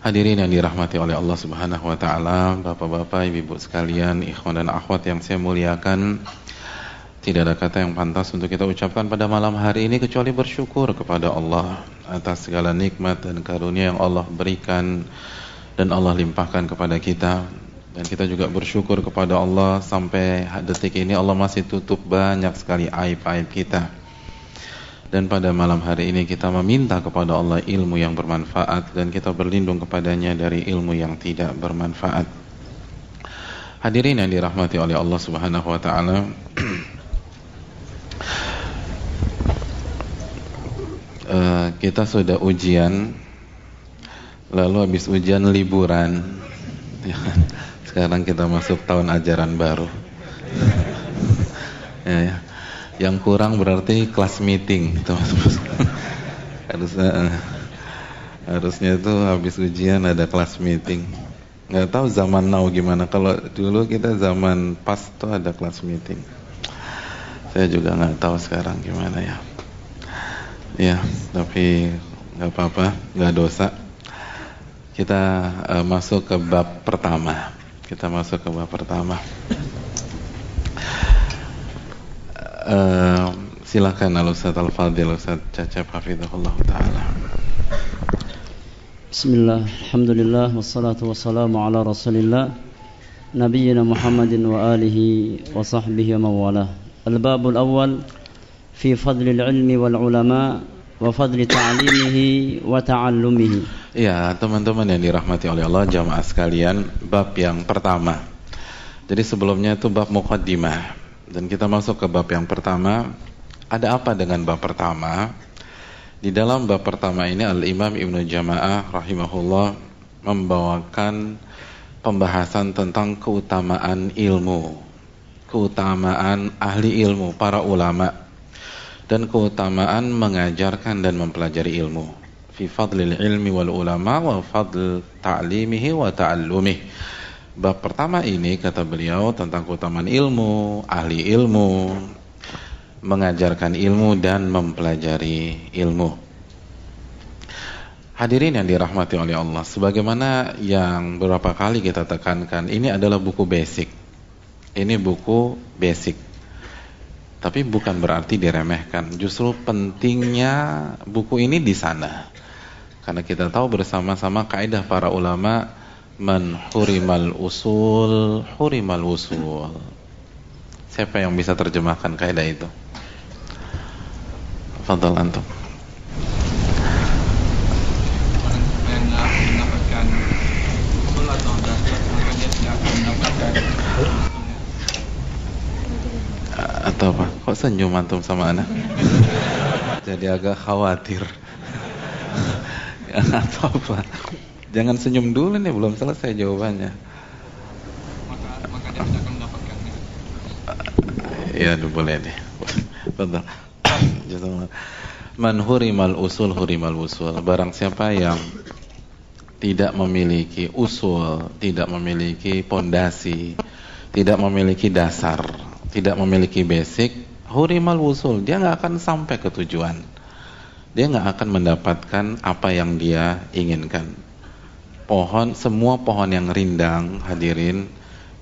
Hadirin yang dirahmati oleh Allah Subhanahu wa taala, Bapak-bapak, Ibu-ibu sekalian, ikhwan dan akhwat yang saya muliakan. Tidak ada kata yang pantas untuk kita ucapkan pada malam hari ini kecuali bersyukur kepada Allah atas segala nikmat dan karunia yang Allah berikan dan Allah limpahkan kepada kita. Dan kita juga bersyukur kepada Allah sampai detik ini Allah masih tutup banyak sekali aib-aib kita. Dan pada malam hari ini kita meminta kepada Allah ilmu yang bermanfaat dan kita berlindung kepadanya dari ilmu yang tidak bermanfaat. Hadirin yang dirahmati oleh Allah Subhanahu wa taala. uh, kita sudah ujian lalu habis ujian liburan. Sekarang kita masuk tahun ajaran baru. ya, ya yang kurang berarti kelas meeting gitu harusnya uh, harusnya itu habis ujian ada kelas meeting. Nggak tahu zaman now gimana. Kalau dulu kita zaman pas tuh ada kelas meeting. Saya juga nggak tahu sekarang gimana ya. Ya tapi nggak apa-apa nggak dosa. Kita uh, masuk ke bab pertama. Kita masuk ke bab pertama Uh, silakan Al Ustaz Al Fadil Ustaz Cacap Hafizahullah taala. Bismillah, alhamdulillah wassalatu wassalamu ala Rasulillah nabiyyina Muhammadin wa alihi wa sahbihi wa mawalah. Al-babul awal fi fadlil ilmi wal ulama wa fadli ta'limihi wa ta'allumihi. Ya, teman-teman yang dirahmati oleh Allah jamaah sekalian, bab yang pertama. Jadi sebelumnya itu bab muqaddimah. Dan kita masuk ke bab yang pertama. Ada apa dengan bab pertama? Di dalam bab pertama ini Al-Imam Ibnu Jama'ah rahimahullah membawakan pembahasan tentang keutamaan ilmu. Keutamaan ahli ilmu, para ulama. Dan keutamaan mengajarkan dan mempelajari ilmu. Fi fadlil ilmi wal ulama wa fadl ta'limihi wa ta'allumihi Bab pertama ini kata beliau tentang keutamaan ilmu, ahli ilmu, mengajarkan ilmu dan mempelajari ilmu. Hadirin yang dirahmati oleh Allah, sebagaimana yang beberapa kali kita tekankan, ini adalah buku basic. Ini buku basic. Tapi bukan berarti diremehkan. Justru pentingnya buku ini di sana. Karena kita tahu bersama-sama kaidah para ulama Man hurimal usul hurimal usul. Siapa yang bisa terjemahkan kaidah itu? Fadal antum. atau apa? Kok senyum antum sama anak? Jadi agak khawatir. atau apa? Jangan senyum dulu nih, belum selesai jawabannya. Maka, maka dia tidak akan mendapatkan. Ya, boleh deh. Betul. Man hurimal usul hurimal usul. Barang siapa yang tidak memiliki usul, tidak memiliki pondasi, tidak memiliki dasar, tidak memiliki basic, hurimal usul, dia nggak akan sampai ke tujuan. dia nggak akan mendapatkan apa yang dia inginkan. Pohon, semua pohon yang rindang, hadirin,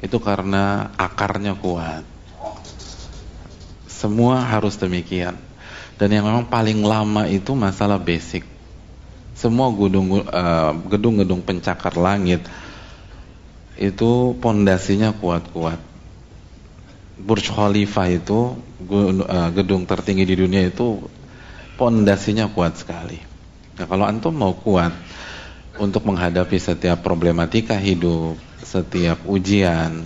itu karena akarnya kuat. Semua harus demikian. Dan yang memang paling lama itu masalah basic. Semua uh, gedung-gedung pencakar langit itu pondasinya kuat-kuat. Burj Khalifa itu uh, gedung tertinggi di dunia itu pondasinya kuat sekali. Nah, kalau antum mau kuat untuk menghadapi setiap problematika hidup, setiap ujian,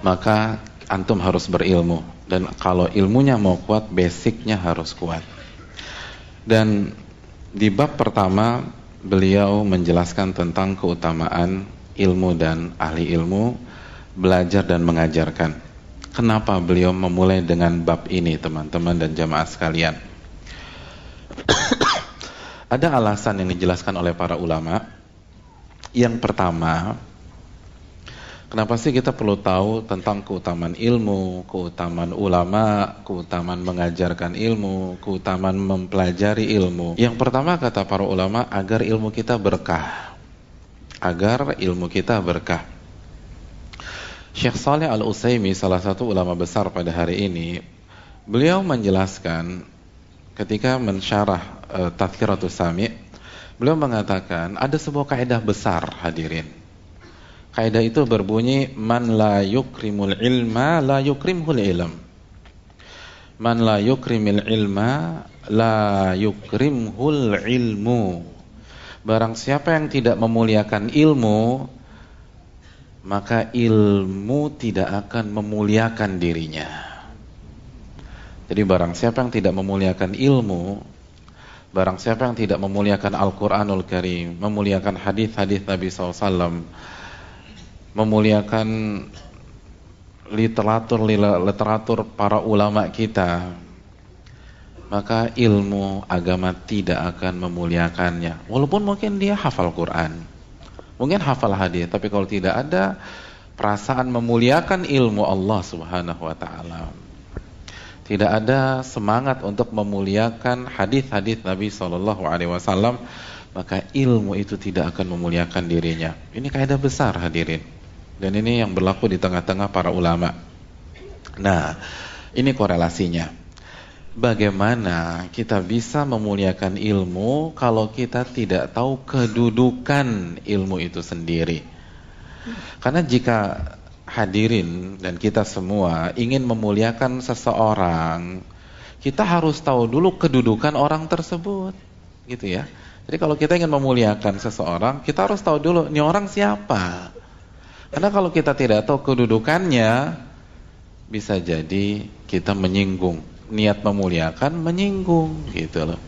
maka antum harus berilmu dan kalau ilmunya mau kuat, basicnya harus kuat. Dan di bab pertama beliau menjelaskan tentang keutamaan ilmu dan ahli ilmu belajar dan mengajarkan. Kenapa beliau memulai dengan bab ini teman-teman dan jamaah sekalian? Ada alasan yang dijelaskan oleh para ulama. Yang pertama, kenapa sih kita perlu tahu tentang keutamaan ilmu, keutamaan ulama, keutamaan mengajarkan ilmu, keutamaan mempelajari ilmu? Yang pertama kata para ulama agar ilmu kita berkah. Agar ilmu kita berkah. Syekh Saleh Al-Utsaimin salah satu ulama besar pada hari ini, beliau menjelaskan ketika mensyarah uh, Sami, beliau mengatakan ada sebuah kaidah besar hadirin. Kaidah itu berbunyi man la yukrimul ilma la yukrimul ilm. Man la yukrimil ilma la yukrimhul ilmu. Barang siapa yang tidak memuliakan ilmu, maka ilmu tidak akan memuliakan dirinya. Jadi barang siapa yang tidak memuliakan ilmu, barang siapa yang tidak memuliakan Al-Quranul Karim, memuliakan hadis-hadis Nabi SAW, memuliakan literatur literatur para ulama kita, maka ilmu agama tidak akan memuliakannya. Walaupun mungkin dia hafal Quran Mungkin hafal hadis, tapi kalau tidak ada perasaan memuliakan ilmu Allah Subhanahu wa taala. Tidak ada semangat untuk memuliakan hadis-hadis Nabi Shallallahu alaihi wasallam, maka ilmu itu tidak akan memuliakan dirinya. Ini kaidah besar hadirin. Dan ini yang berlaku di tengah-tengah para ulama. Nah, ini korelasinya bagaimana kita bisa memuliakan ilmu kalau kita tidak tahu kedudukan ilmu itu sendiri. Karena jika hadirin dan kita semua ingin memuliakan seseorang, kita harus tahu dulu kedudukan orang tersebut, gitu ya. Jadi kalau kita ingin memuliakan seseorang, kita harus tahu dulu ini orang siapa. Karena kalau kita tidak tahu kedudukannya, bisa jadi kita menyinggung niat memuliakan menyinggung gitu loh.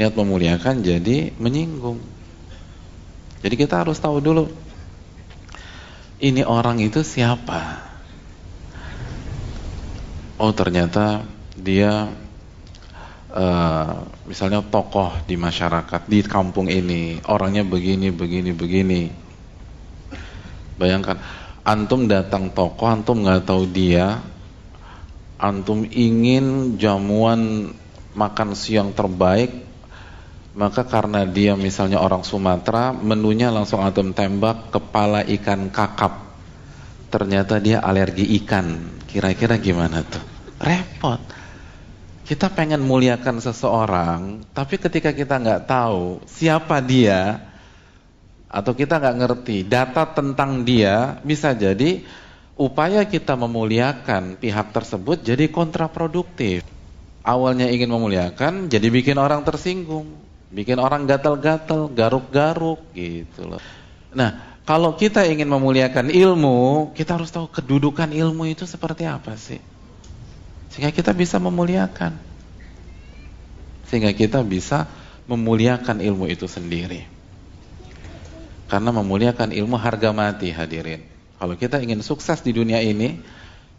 Niat memuliakan jadi menyinggung. Jadi kita harus tahu dulu ini orang itu siapa. Oh ternyata dia uh, misalnya tokoh di masyarakat di kampung ini orangnya begini begini begini. Bayangkan antum datang tokoh antum nggak tahu dia antum ingin jamuan makan siang terbaik maka karena dia misalnya orang Sumatera menunya langsung antum tembak kepala ikan kakap. Ternyata dia alergi ikan. Kira-kira gimana tuh? Repot. Kita pengen muliakan seseorang tapi ketika kita nggak tahu siapa dia atau kita nggak ngerti data tentang dia bisa jadi upaya kita memuliakan pihak tersebut jadi kontraproduktif. Awalnya ingin memuliakan, jadi bikin orang tersinggung, bikin orang gatal-gatal, garuk-garuk gitu loh. Nah, kalau kita ingin memuliakan ilmu, kita harus tahu kedudukan ilmu itu seperti apa sih. Sehingga kita bisa memuliakan. Sehingga kita bisa memuliakan ilmu itu sendiri. Karena memuliakan ilmu harga mati hadirin. Kalau kita ingin sukses di dunia ini,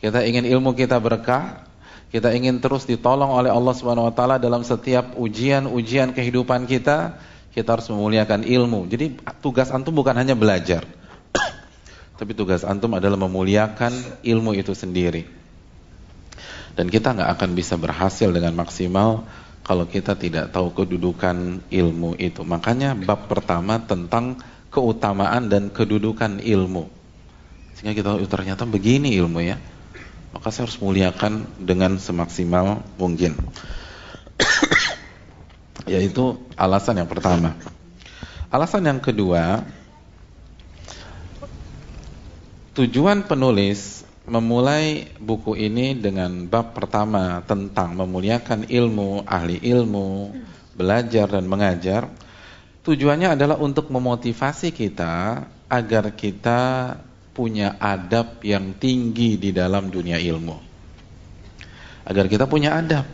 kita ingin ilmu kita berkah, kita ingin terus ditolong oleh Allah Subhanahu wa taala dalam setiap ujian-ujian kehidupan kita, kita harus memuliakan ilmu. Jadi tugas antum bukan hanya belajar. Tapi tugas antum adalah memuliakan ilmu itu sendiri. Dan kita nggak akan bisa berhasil dengan maksimal kalau kita tidak tahu kedudukan ilmu itu. Makanya bab pertama tentang keutamaan dan kedudukan ilmu. Sehingga kita tahu ternyata begini ilmu ya. Maka saya harus muliakan dengan semaksimal mungkin. Yaitu alasan yang pertama. Alasan yang kedua, tujuan penulis memulai buku ini dengan bab pertama tentang memuliakan ilmu, ahli ilmu, belajar dan mengajar. Tujuannya adalah untuk memotivasi kita agar kita punya adab yang tinggi di dalam dunia ilmu. Agar kita punya adab.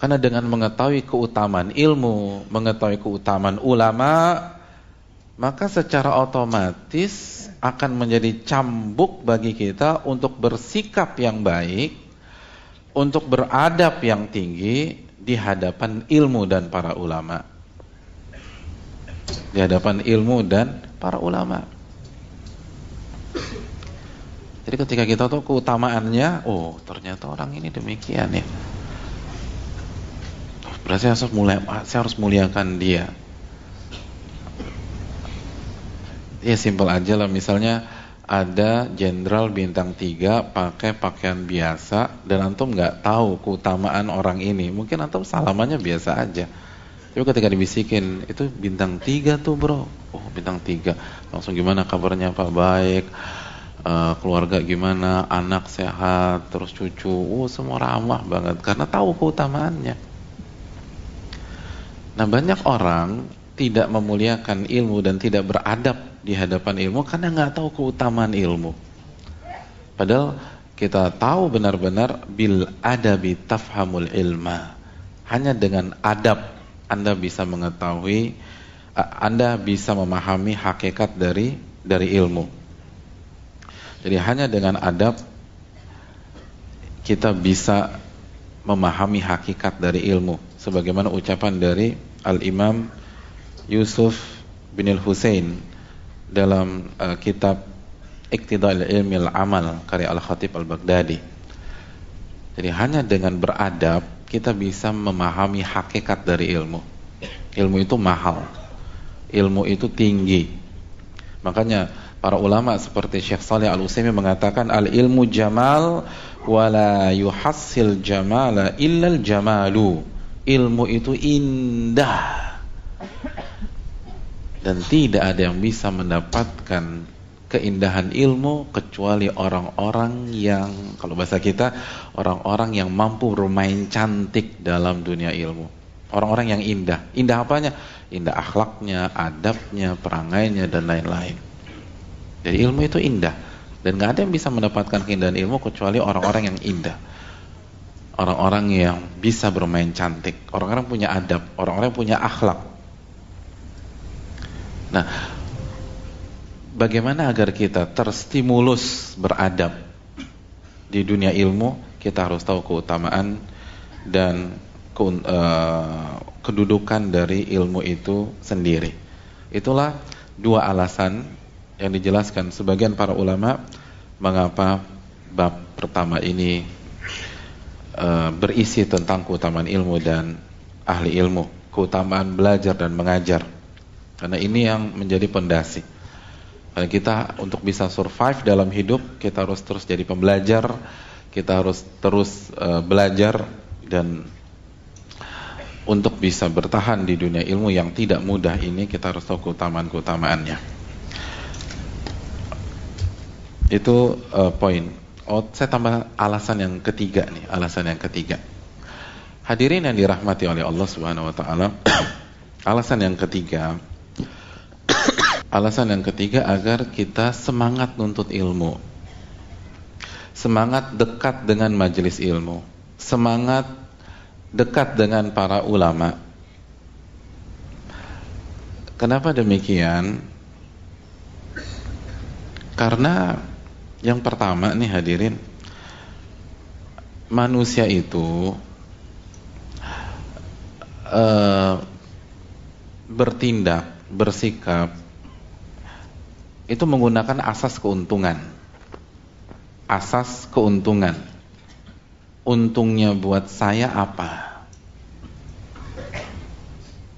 Karena dengan mengetahui keutamaan ilmu, mengetahui keutamaan ulama, maka secara otomatis akan menjadi cambuk bagi kita untuk bersikap yang baik, untuk beradab yang tinggi di hadapan ilmu dan para ulama. Di hadapan ilmu dan para ulama. Jadi ketika kita tahu keutamaannya, oh ternyata orang ini demikian ya. Berarti saya harus, mulai, saya harus muliakan dia. Ya simpel aja lah, misalnya ada jenderal bintang 3 pakai pakaian biasa dan antum nggak tahu keutamaan orang ini. Mungkin antum salamannya biasa aja. Tapi ketika dibisikin, itu bintang 3 tuh bro. Oh bintang 3. Langsung gimana kabarnya Pak? Baik. Uh, keluarga gimana, anak sehat, terus cucu, oh semua ramah banget karena tahu keutamaannya. Nah banyak orang tidak memuliakan ilmu dan tidak beradab di hadapan ilmu karena nggak tahu keutamaan ilmu. Padahal kita tahu benar-benar bil adabi tafhamul ilma. Hanya dengan adab Anda bisa mengetahui, Anda bisa memahami hakikat dari dari ilmu. Jadi hanya dengan adab kita bisa memahami hakikat dari ilmu sebagaimana ucapan dari Al-Imam Yusuf bin Al-Husain dalam uh, kitab Iqtidal Ilmi Al-Amal karya Al-Khatib Al-Baghdadi. Jadi hanya dengan beradab kita bisa memahami hakikat dari ilmu. Ilmu itu mahal. Ilmu itu tinggi. Makanya para ulama seperti Syekh Saleh Al-Utsaimin mengatakan al-ilmu jamal wala yuhassil jamala illal jamalu. Ilmu itu indah. Dan tidak ada yang bisa mendapatkan keindahan ilmu kecuali orang-orang yang kalau bahasa kita orang-orang yang mampu bermain cantik dalam dunia ilmu. Orang-orang yang indah. Indah apanya? Indah akhlaknya adabnya perangainya dan lain-lain jadi ilmu itu indah dan nggak ada yang bisa mendapatkan keindahan ilmu kecuali orang-orang yang indah orang-orang yang bisa bermain cantik, orang-orang punya adab, orang-orang punya akhlak. Nah, bagaimana agar kita terstimulus beradab di dunia ilmu? Kita harus tahu keutamaan dan ke, uh, kedudukan dari ilmu itu sendiri. Itulah dua alasan yang dijelaskan sebagian para ulama mengapa bab pertama ini Eh, berisi tentang keutamaan ilmu dan ahli ilmu, keutamaan belajar dan mengajar. Karena ini yang menjadi pondasi. Karena kita untuk bisa survive dalam hidup, kita harus terus jadi pembelajar, kita harus terus uh, belajar dan untuk bisa bertahan di dunia ilmu yang tidak mudah ini kita harus tahu keutamaan-keutamaannya. Itu uh, poin. Oh, saya tambah alasan yang ketiga nih, alasan yang ketiga. Hadirin yang dirahmati oleh Allah Subhanahu wa taala. alasan yang ketiga alasan yang ketiga agar kita semangat nuntut ilmu. Semangat dekat dengan majelis ilmu. Semangat dekat dengan para ulama. Kenapa demikian? Karena yang pertama nih hadirin, manusia itu uh, bertindak, bersikap itu menggunakan asas keuntungan. Asas keuntungan. untungnya buat saya apa?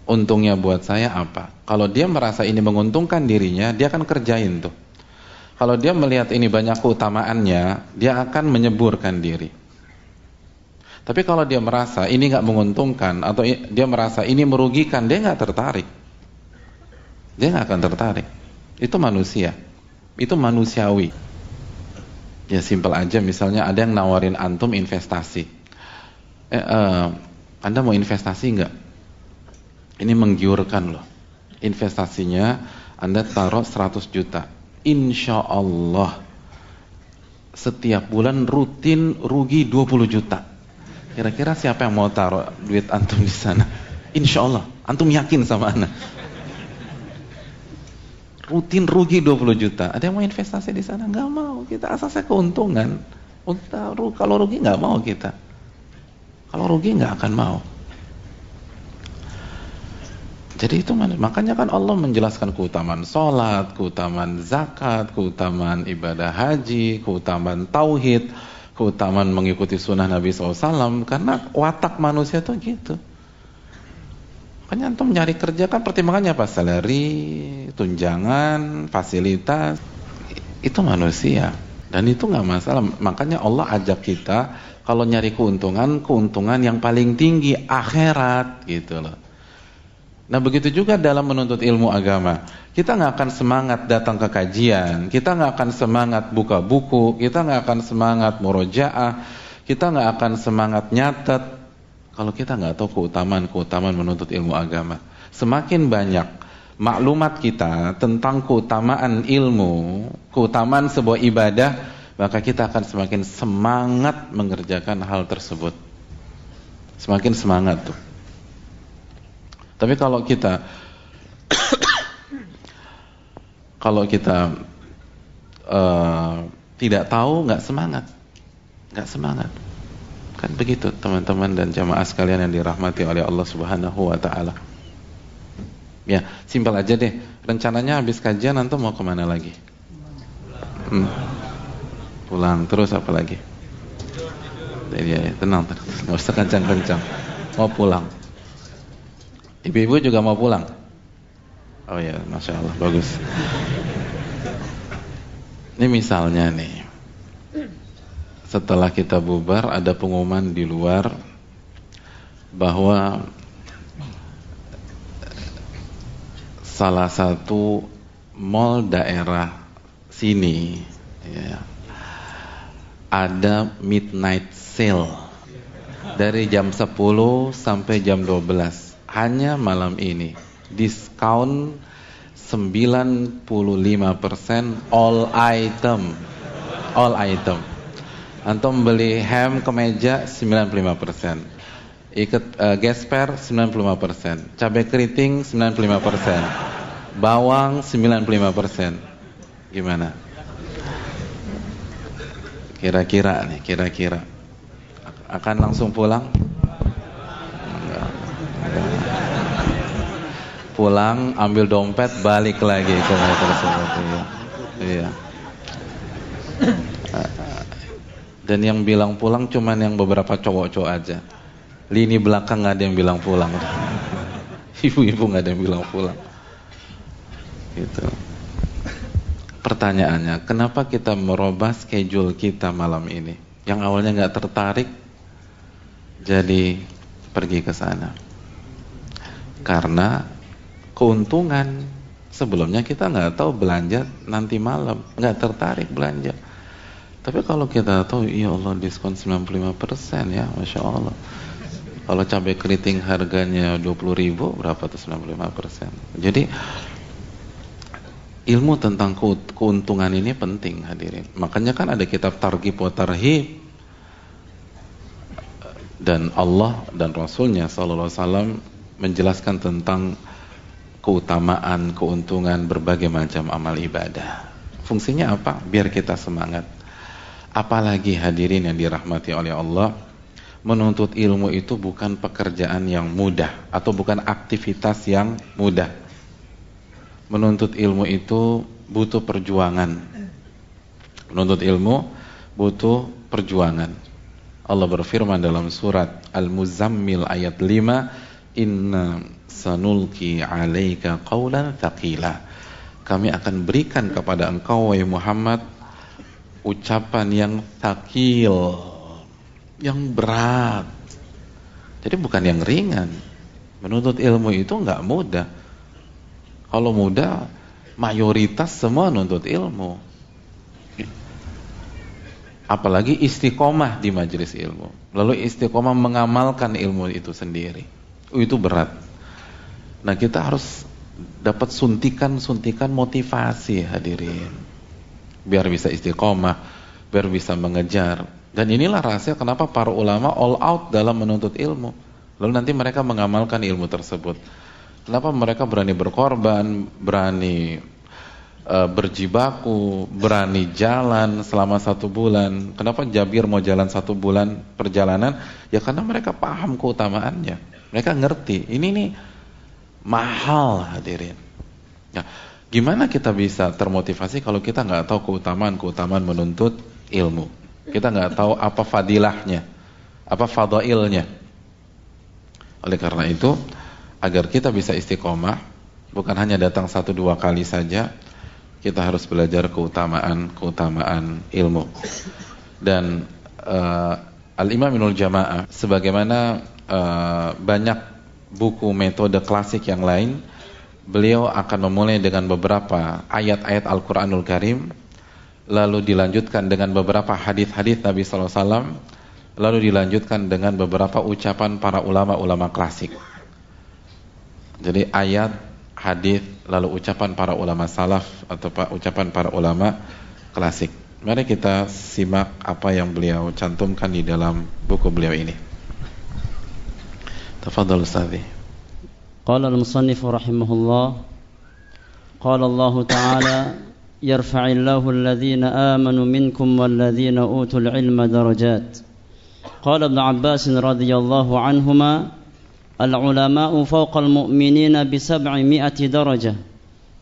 Untungnya buat saya apa? Kalau dia merasa ini menguntungkan dirinya, dia akan kerjain tuh. Kalau dia melihat ini banyak keutamaannya, dia akan menyeburkan diri. Tapi kalau dia merasa ini nggak menguntungkan atau dia merasa ini merugikan, dia nggak tertarik. Dia nggak akan tertarik. Itu manusia. Itu manusiawi. Ya simpel aja misalnya ada yang nawarin antum investasi. Eh, uh, anda mau investasi nggak? Ini menggiurkan loh. Investasinya Anda taruh 100 juta insya Allah setiap bulan rutin rugi 20 juta. Kira-kira siapa yang mau taruh duit antum di sana? Insya Allah, antum yakin sama anak. Rutin rugi 20 juta. Ada yang mau investasi di sana? Gak mau. Kita asasnya keuntungan. Kalau rugi nggak mau kita. Kalau rugi nggak akan mau. Jadi itu makanya kan Allah menjelaskan keutamaan sholat, keutamaan zakat, keutamaan ibadah haji, keutamaan tauhid, keutamaan mengikuti sunnah Nabi SAW karena watak manusia itu gitu. Makanya antum nyari kerja kan pertimbangannya apa? Salary, tunjangan, fasilitas, itu manusia dan itu nggak masalah. Makanya Allah ajak kita kalau nyari keuntungan, keuntungan yang paling tinggi akhirat gitu loh. Nah begitu juga dalam menuntut ilmu agama. Kita nggak akan semangat datang ke kajian, kita nggak akan semangat buka buku, kita nggak akan semangat murojaah, kita nggak akan semangat nyatet kalau kita nggak tahu keutamaan-keutamaan menuntut ilmu agama. Semakin banyak maklumat kita tentang keutamaan ilmu, keutamaan sebuah ibadah, maka kita akan semakin semangat mengerjakan hal tersebut. Semakin semangat tuh. Tapi kalau kita kalau kita uh, tidak tahu, nggak semangat, nggak semangat. Kan begitu teman-teman dan jamaah sekalian yang dirahmati oleh Allah Subhanahu Wa Taala. Ya, simpel aja deh. Rencananya habis kajian nanti mau ke mana lagi? Hmm. Pulang terus apa lagi? Ya, ya, tenang, tenang, nggak usah kencang-kencang. Mau pulang. Ibu-ibu juga mau pulang? Oh ya, Masya Allah, bagus. Ini misalnya nih, setelah kita bubar ada pengumuman di luar bahwa salah satu mall daerah sini ya, ada midnight sale dari jam 10 sampai jam 12 hanya malam ini. Diskon 95% all item. All item. Antum beli ham kemeja 95% ikat uh, gesper 95% cabai keriting 95% bawang 95% gimana? Kira-kira nih kira-kira. Akan langsung pulang pulang ambil dompet balik lagi ke mall tersebut iya. iya. Dan yang bilang pulang cuman yang beberapa cowok-cowok aja. Lini belakang nggak ada yang bilang pulang. Ibu-ibu nggak ada yang bilang pulang. Gitu. Pertanyaannya kenapa kita merubah schedule kita malam ini? Yang awalnya nggak tertarik jadi pergi ke sana. Karena keuntungan. Sebelumnya kita nggak tahu belanja nanti malam, nggak tertarik belanja. Tapi kalau kita tahu, ya Allah diskon 95% ya, Masya Allah. Kalau cabai keriting harganya 20 ribu, berapa tuh 95%? Jadi, ilmu tentang keuntungan ini penting hadirin. Makanya kan ada kitab Targhib wa Tarhib. Dan Allah dan Rasulnya Sallallahu Alaihi Wasallam menjelaskan tentang keutamaan, keuntungan berbagai macam amal ibadah. Fungsinya apa? Biar kita semangat. Apalagi hadirin yang dirahmati oleh Allah, menuntut ilmu itu bukan pekerjaan yang mudah atau bukan aktivitas yang mudah. Menuntut ilmu itu butuh perjuangan. Menuntut ilmu butuh perjuangan. Allah berfirman dalam surat Al-Muzammil ayat 5, "Inna sanulki 'alaika qawlan thaqila." Kami akan berikan kepada engkau wahai Muhammad ucapan yang takil, yang berat. Jadi bukan yang ringan. Menuntut ilmu itu nggak mudah. Kalau mudah, mayoritas semua nuntut ilmu. Apalagi istiqomah di majelis ilmu. Lalu istiqomah mengamalkan ilmu itu sendiri. Oh, itu berat. Nah kita harus dapat suntikan-suntikan motivasi hadirin. Biar bisa istiqomah, biar bisa mengejar. Dan inilah rahasia kenapa para ulama all out dalam menuntut ilmu. Lalu nanti mereka mengamalkan ilmu tersebut. Kenapa mereka berani berkorban, berani uh, berjibaku, berani jalan selama satu bulan. Kenapa Jabir mau jalan satu bulan perjalanan? Ya karena mereka paham keutamaannya. Mereka ngerti. Ini nih mahal hadirin. Ya, gimana kita bisa termotivasi kalau kita nggak tahu keutamaan keutamaan menuntut ilmu? Kita nggak tahu apa fadilahnya, apa fadailnya. Oleh karena itu, agar kita bisa istiqomah, bukan hanya datang satu dua kali saja, kita harus belajar keutamaan-keutamaan ilmu. Dan uh, Al-Imam Ibnul Jamaah sebagaimana uh, banyak buku metode klasik yang lain, beliau akan memulai dengan beberapa ayat-ayat Al-Qur'anul Karim lalu dilanjutkan dengan beberapa hadis-hadis Nabi wasallam lalu dilanjutkan dengan beberapa ucapan para ulama-ulama klasik. Jadi ayat hadis lalu ucapan para ulama salaf atau ucapan para ulama klasik. Mari kita simak apa yang beliau cantumkan di dalam buku beliau ini. Tafadhal Ustaz. قال المصنف رحمه الله قال الله تعالى يرفع الله الذين آمنوا منكم والذين أوتوا العلم درجات قال ابن عباس رضي الله عنهما العلماء فوق المؤمنين بسبعمائة درجة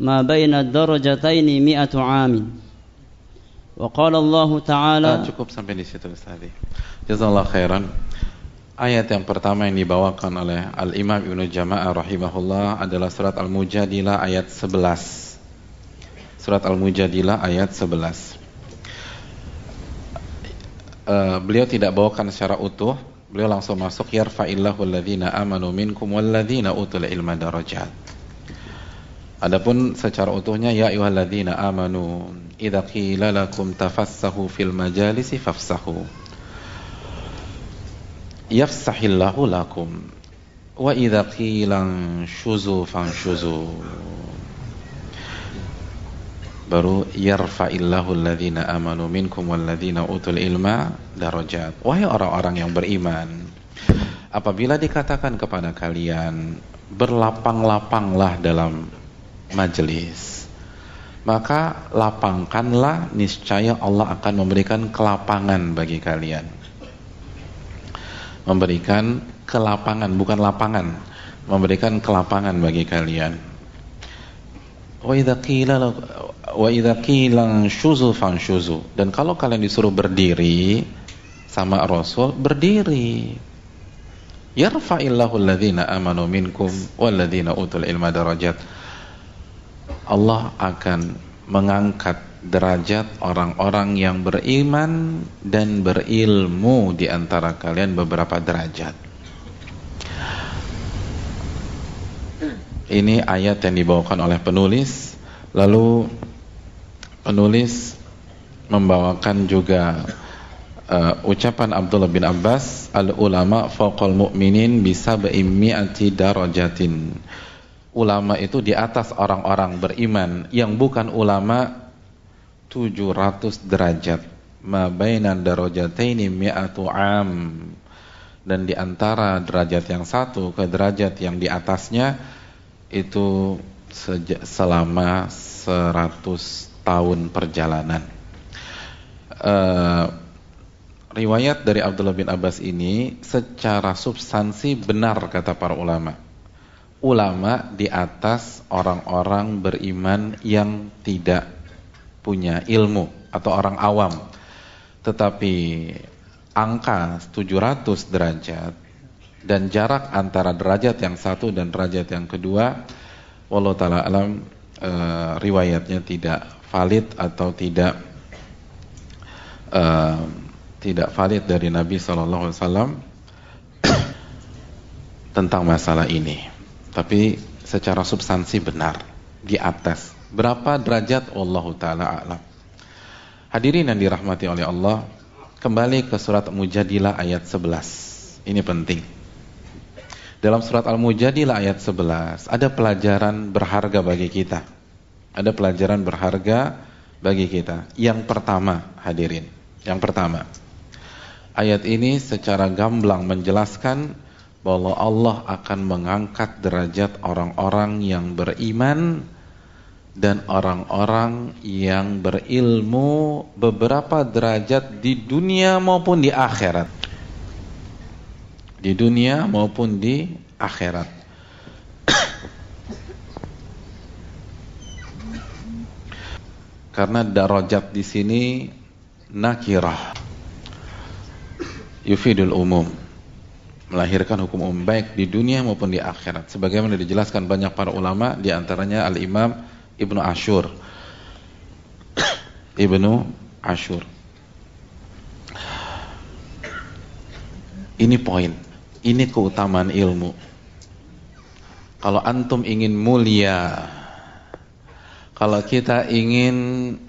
ما بين الدرجتين مئة عام وقال الله تعالى cukup sampai di situ Ustaz. Jazakallah khairan. Ayat yang pertama yang dibawakan oleh Al-Imam Ibnu Jama'ah rahimahullah adalah surat Al-Mujadilah ayat 11. Surat Al-Mujadilah ayat 11. Uh, eh, beliau tidak bawakan secara utuh, Beliau langsung masuk yarfa'illahu alladhina amanu minkum walladhina utul ilma darajat. Adapun secara utuhnya ya ayyuhalladzina amanu idza qila lakum tafassahu fil majalisi fafsahu. Yafsahillahu lakum wa idza qila shuzu fanshuzu baru yarfa'illahu alladhina amanu minkum walladhina utul ilma darajat. Wahai orang-orang yang beriman, apabila dikatakan kepada kalian berlapang-lapanglah dalam majelis, maka lapangkanlah niscaya Allah akan memberikan kelapangan bagi kalian. Memberikan kelapangan bukan lapangan, memberikan kelapangan bagi kalian. Wa idza qila wa idza fanshuzu dan kalau kalian disuruh berdiri sama Rasul berdiri. Yarfa'illahu alladhina amanu minkum walladhina utul ilma darajat. Allah akan mengangkat derajat orang-orang yang beriman dan berilmu di antara kalian beberapa derajat. Ini ayat yang dibawakan oleh penulis. Lalu penulis membawakan juga uh, ucapan Abdullah bin Abbas al ulama faqal mu'minin bisa beimiati darajatin. Ulama itu di atas orang-orang beriman yang bukan ulama 700 derajat ma bainan darajataini mi'atu am dan di antara derajat yang satu ke derajat yang di atasnya itu selama 100 tahun perjalanan. Uh, riwayat dari Abdullah bin Abbas ini secara substansi benar kata para ulama. Ulama di atas orang-orang beriman yang tidak punya ilmu atau orang awam. Tetapi angka 700 derajat dan jarak antara derajat yang satu dan derajat yang kedua wallahu taala alam e, riwayatnya tidak valid atau tidak e, tidak valid dari Nabi wasallam tentang masalah ini. Tapi secara substansi benar di atas. Berapa derajat Allah taala alam. Hadirin yang dirahmati oleh Allah, kembali ke surat Mujadilah ayat 11. Ini penting. Dalam surat Al-Mujadilah ayat 11 ada pelajaran berharga bagi kita. Ada pelajaran berharga bagi kita. Yang pertama, hadirin. Yang pertama. Ayat ini secara gamblang menjelaskan bahwa Allah akan mengangkat derajat orang-orang yang beriman dan orang-orang yang berilmu beberapa derajat di dunia maupun di akhirat. Di dunia maupun di akhirat. Karena darajat di sini nakirah. Yufidul umum. Melahirkan hukum umum baik di dunia maupun di akhirat. Sebagaimana dijelaskan banyak para ulama di antaranya Al-Imam Ibnu Ashur Ibnu Ashur ini poin ini keutamaan ilmu. Kalau antum ingin mulia, kalau kita ingin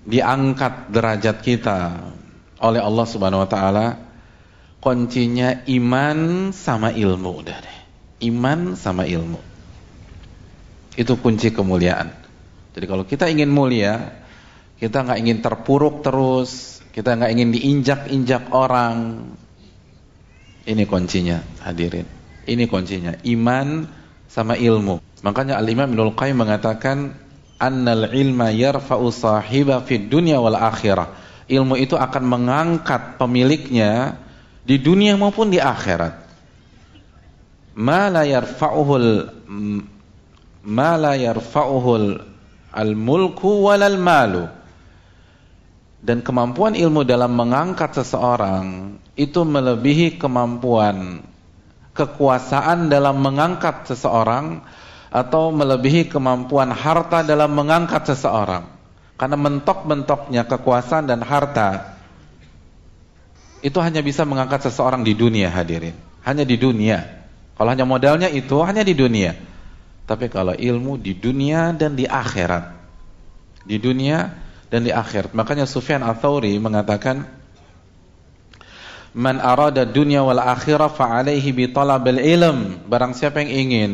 diangkat derajat kita oleh Allah Subhanahu wa taala, kuncinya iman sama ilmu udah deh. Iman sama ilmu. Itu kunci kemuliaan. Jadi kalau kita ingin mulia, kita nggak ingin terpuruk terus, kita nggak ingin diinjak-injak orang, ini kuncinya, hadirin. Ini kuncinya, iman sama ilmu. Makanya Al-Imam Ibnul Qayyim mengatakan annal ilma yarfa'u sahiba fid dunya wal akhirah. Ilmu itu akan mengangkat pemiliknya di dunia maupun di akhirat. Ma la yarfa'uhul ma la yarfa'uhul al-mulku walal malu. Dan kemampuan ilmu dalam mengangkat seseorang itu melebihi kemampuan kekuasaan dalam mengangkat seseorang atau melebihi kemampuan harta dalam mengangkat seseorang. Karena mentok-mentoknya kekuasaan dan harta itu hanya bisa mengangkat seseorang di dunia hadirin. Hanya di dunia. Kalau hanya modalnya itu hanya di dunia. Tapi kalau ilmu di dunia dan di akhirat. Di dunia dan di akhirat. Makanya Sufyan Al-Thawri mengatakan Man arada dunya wal akhirah fa alaihi bi talabil ilm. Barang siapa yang ingin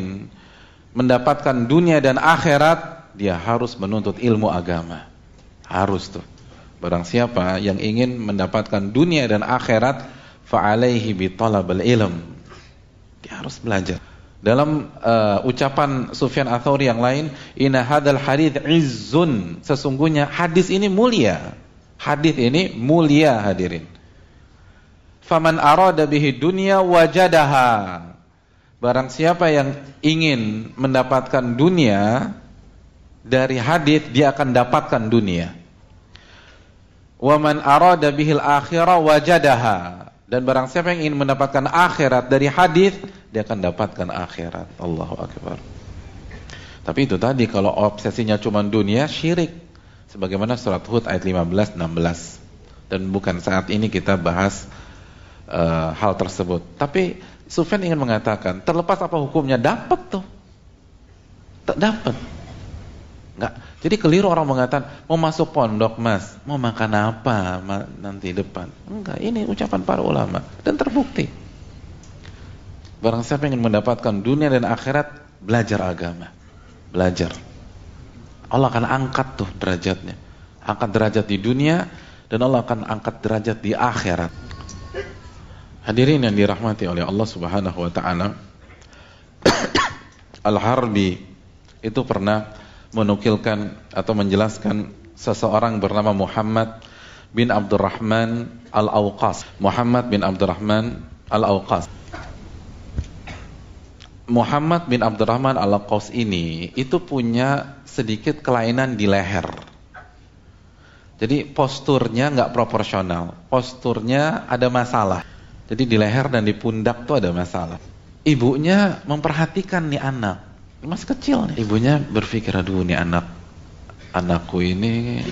mendapatkan dunia dan akhirat, dia harus menuntut ilmu agama. Harus tuh. Barang siapa yang ingin mendapatkan dunia dan akhirat, fa alaihi bi talabil ilm. Dia harus belajar. Dalam uh, ucapan Sufyan Atsauri yang lain, inna hadzal hadits izzun. Sesungguhnya hadis ini mulia. Hadis ini mulia hadirin faman arada bihi dunya wajadaha barang siapa yang ingin mendapatkan dunia dari hadis dia akan dapatkan dunia waman arada bihil akhirah wajadaha dan barang siapa yang ingin mendapatkan akhirat dari hadis dia akan dapatkan akhirat Allahu akbar tapi itu tadi kalau obsesinya cuma dunia syirik sebagaimana surat Hud ayat 15 16 dan bukan saat ini kita bahas uh, hal tersebut. Tapi Sufyan ingin mengatakan, terlepas apa hukumnya, dapat tuh. Dapat. Enggak. Jadi keliru orang mengatakan, mau masuk pondok mas, mau makan apa nanti depan. Enggak, ini ucapan para ulama. Dan terbukti. Barang siapa ingin mendapatkan dunia dan akhirat, belajar agama. Belajar. Allah akan angkat tuh derajatnya. Angkat derajat di dunia, dan Allah akan angkat derajat di akhirat. Hadirin yang dirahmati oleh Allah Subhanahu wa taala. Al-Harbi itu pernah menukilkan atau menjelaskan seseorang bernama Muhammad bin Abdurrahman Al-Awqas. Muhammad bin Abdurrahman Al-Awqas. Muhammad bin Abdurrahman Al-Awqas ini itu punya sedikit kelainan di leher. Jadi posturnya nggak proporsional, posturnya ada masalah. Jadi di leher dan di pundak tuh ada masalah. Ibunya memperhatikan nih anak. Masih kecil nih. Ibunya berpikir, aduh nih anak, anakku ini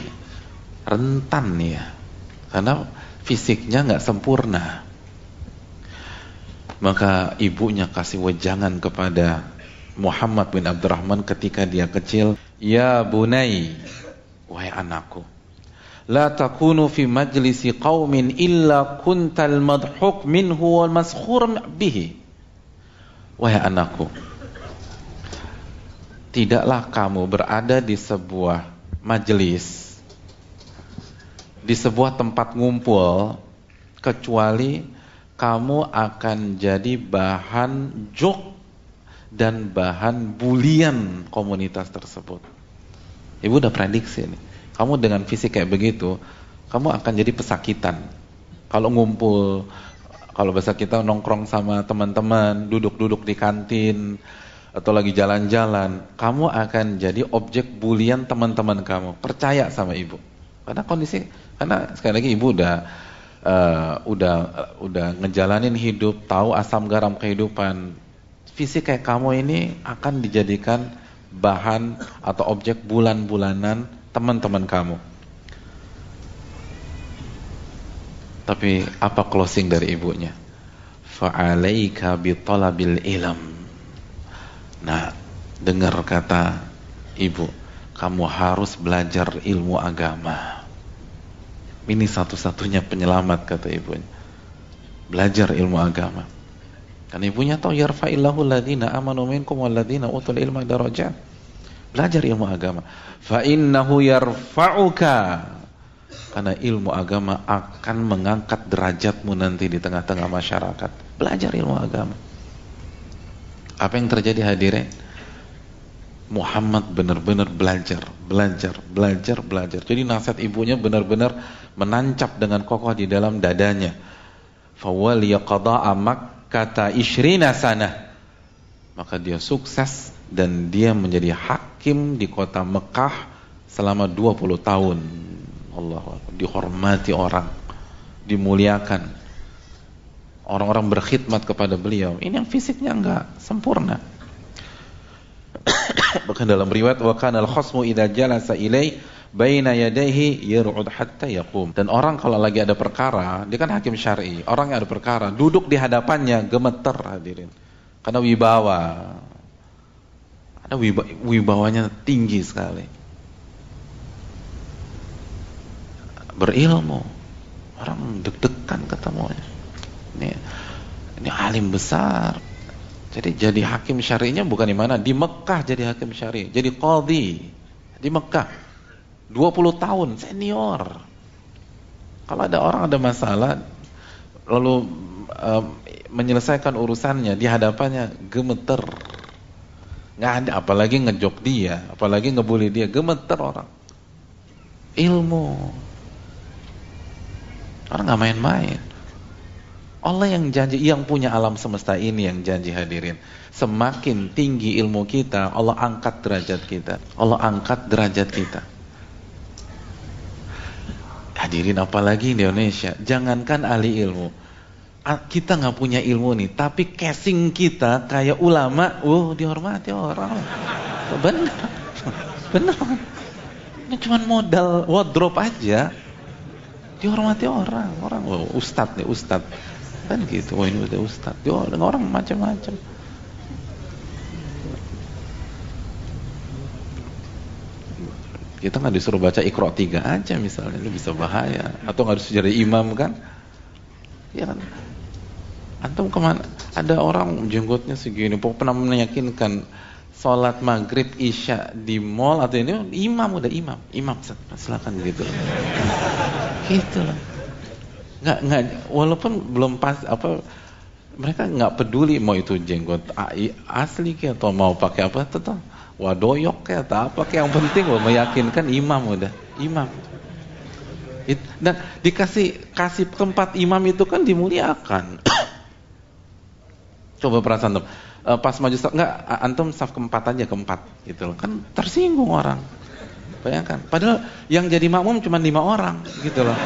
rentan nih ya. Karena fisiknya nggak sempurna. Maka ibunya kasih wejangan kepada Muhammad bin Abdurrahman ketika dia kecil, "Ya bunai, wahai anakku, la takunu fi majlisi qaumin illa kuntal madhuk minhu wal maskhur bihi wahai anakku tidaklah kamu berada di sebuah majelis di sebuah tempat ngumpul kecuali kamu akan jadi bahan jok dan bahan bulian komunitas tersebut. Ibu udah prediksi nih. Kamu dengan fisik kayak begitu, kamu akan jadi pesakitan. Kalau ngumpul, kalau bahasa kita nongkrong sama teman-teman, duduk-duduk di kantin, atau lagi jalan-jalan, kamu akan jadi objek bulian teman-teman kamu. Percaya sama ibu. Karena kondisi, karena sekali lagi ibu udah uh, udah udah ngejalanin hidup, tahu asam garam kehidupan. Fisik kayak kamu ini akan dijadikan bahan atau objek bulan-bulanan teman-teman kamu. Tapi apa closing dari ibunya? Fa'alaika bitalabil ilm. Nah, dengar kata ibu, kamu harus belajar ilmu agama. Ini satu-satunya penyelamat kata ibunya. Belajar ilmu agama. Kan ibunya tahu yarfa'illahu alladhina amanu minkum walladhina utul ilma darajat. Belajar ilmu agama. Fa innahu yarfa'uka. Karena ilmu agama akan mengangkat derajatmu nanti di tengah-tengah masyarakat. Belajar ilmu agama. Apa yang terjadi hadirin? Muhammad benar-benar belajar, belajar, belajar, belajar. Jadi nasihat ibunya benar-benar menancap dengan kokoh di dalam dadanya. Fawaliya qada'a kata ishrina sana. Maka dia sukses dan dia menjadi hakim di kota Mekah selama 20 tahun. Allah dihormati orang, dimuliakan. Orang-orang berkhidmat kepada beliau. Ini yang fisiknya enggak sempurna. Bahkan dalam riwayat wa kana al-khasmu idza jalasa ilai baina yadayhi yar'ud hatta yaqum. Dan orang kalau lagi ada perkara, dia kan hakim syar'i. Orang yang ada perkara, duduk di hadapannya gemeter hadirin. Karena wibawa. Ada wibawanya tinggi sekali. Berilmu. Orang deg-degan ketemunya. Ini, ini alim besar. Jadi jadi hakim syari'nya bukan di mana? Di Mekah jadi hakim syari'. Jadi qadhi di Mekah. 20 tahun senior. Kalau ada orang ada masalah lalu um, menyelesaikan urusannya di hadapannya gemeter nggak ada apalagi ngejok dia apalagi ngebully dia gemeter orang ilmu orang nggak main-main Allah yang janji yang punya alam semesta ini yang janji hadirin. Semakin tinggi ilmu kita Allah angkat derajat kita. Allah angkat derajat kita. Hadirin apalagi di Indonesia jangankan ahli ilmu. Kita nggak punya ilmu nih, tapi casing kita kayak ulama, oh dihormati orang. Benar, benar. Ini cuma modal wardrobe aja, dihormati orang, orang, oh, ustad nih ustad, kan gitu, oh ini udah ustad, oh, orang macam-macam. Kita nggak disuruh baca ikro tiga aja misalnya, itu bisa bahaya, atau nggak disuruh jadi imam kan? Ya kan? Antum ke mana? Ada orang jenggotnya segini, pernah meyakinkan sholat maghrib isya di mall atau ini imam udah imam, imam silakan gitu. gitu lah. Nggak nggak walaupun belum pas apa mereka nggak peduli mau itu jenggot asli kayak atau mau pakai apa tetap wadoyok kayak atau apa kayak yang penting meyakinkan imam udah imam dan dikasih kasih tempat imam itu kan dimuliakan Coba perasaan antum. Uh, pas maju saf, enggak antum saf keempat aja keempat gitu loh. Kan tersinggung orang. Bayangkan. Padahal yang jadi makmum cuma lima orang gitu loh.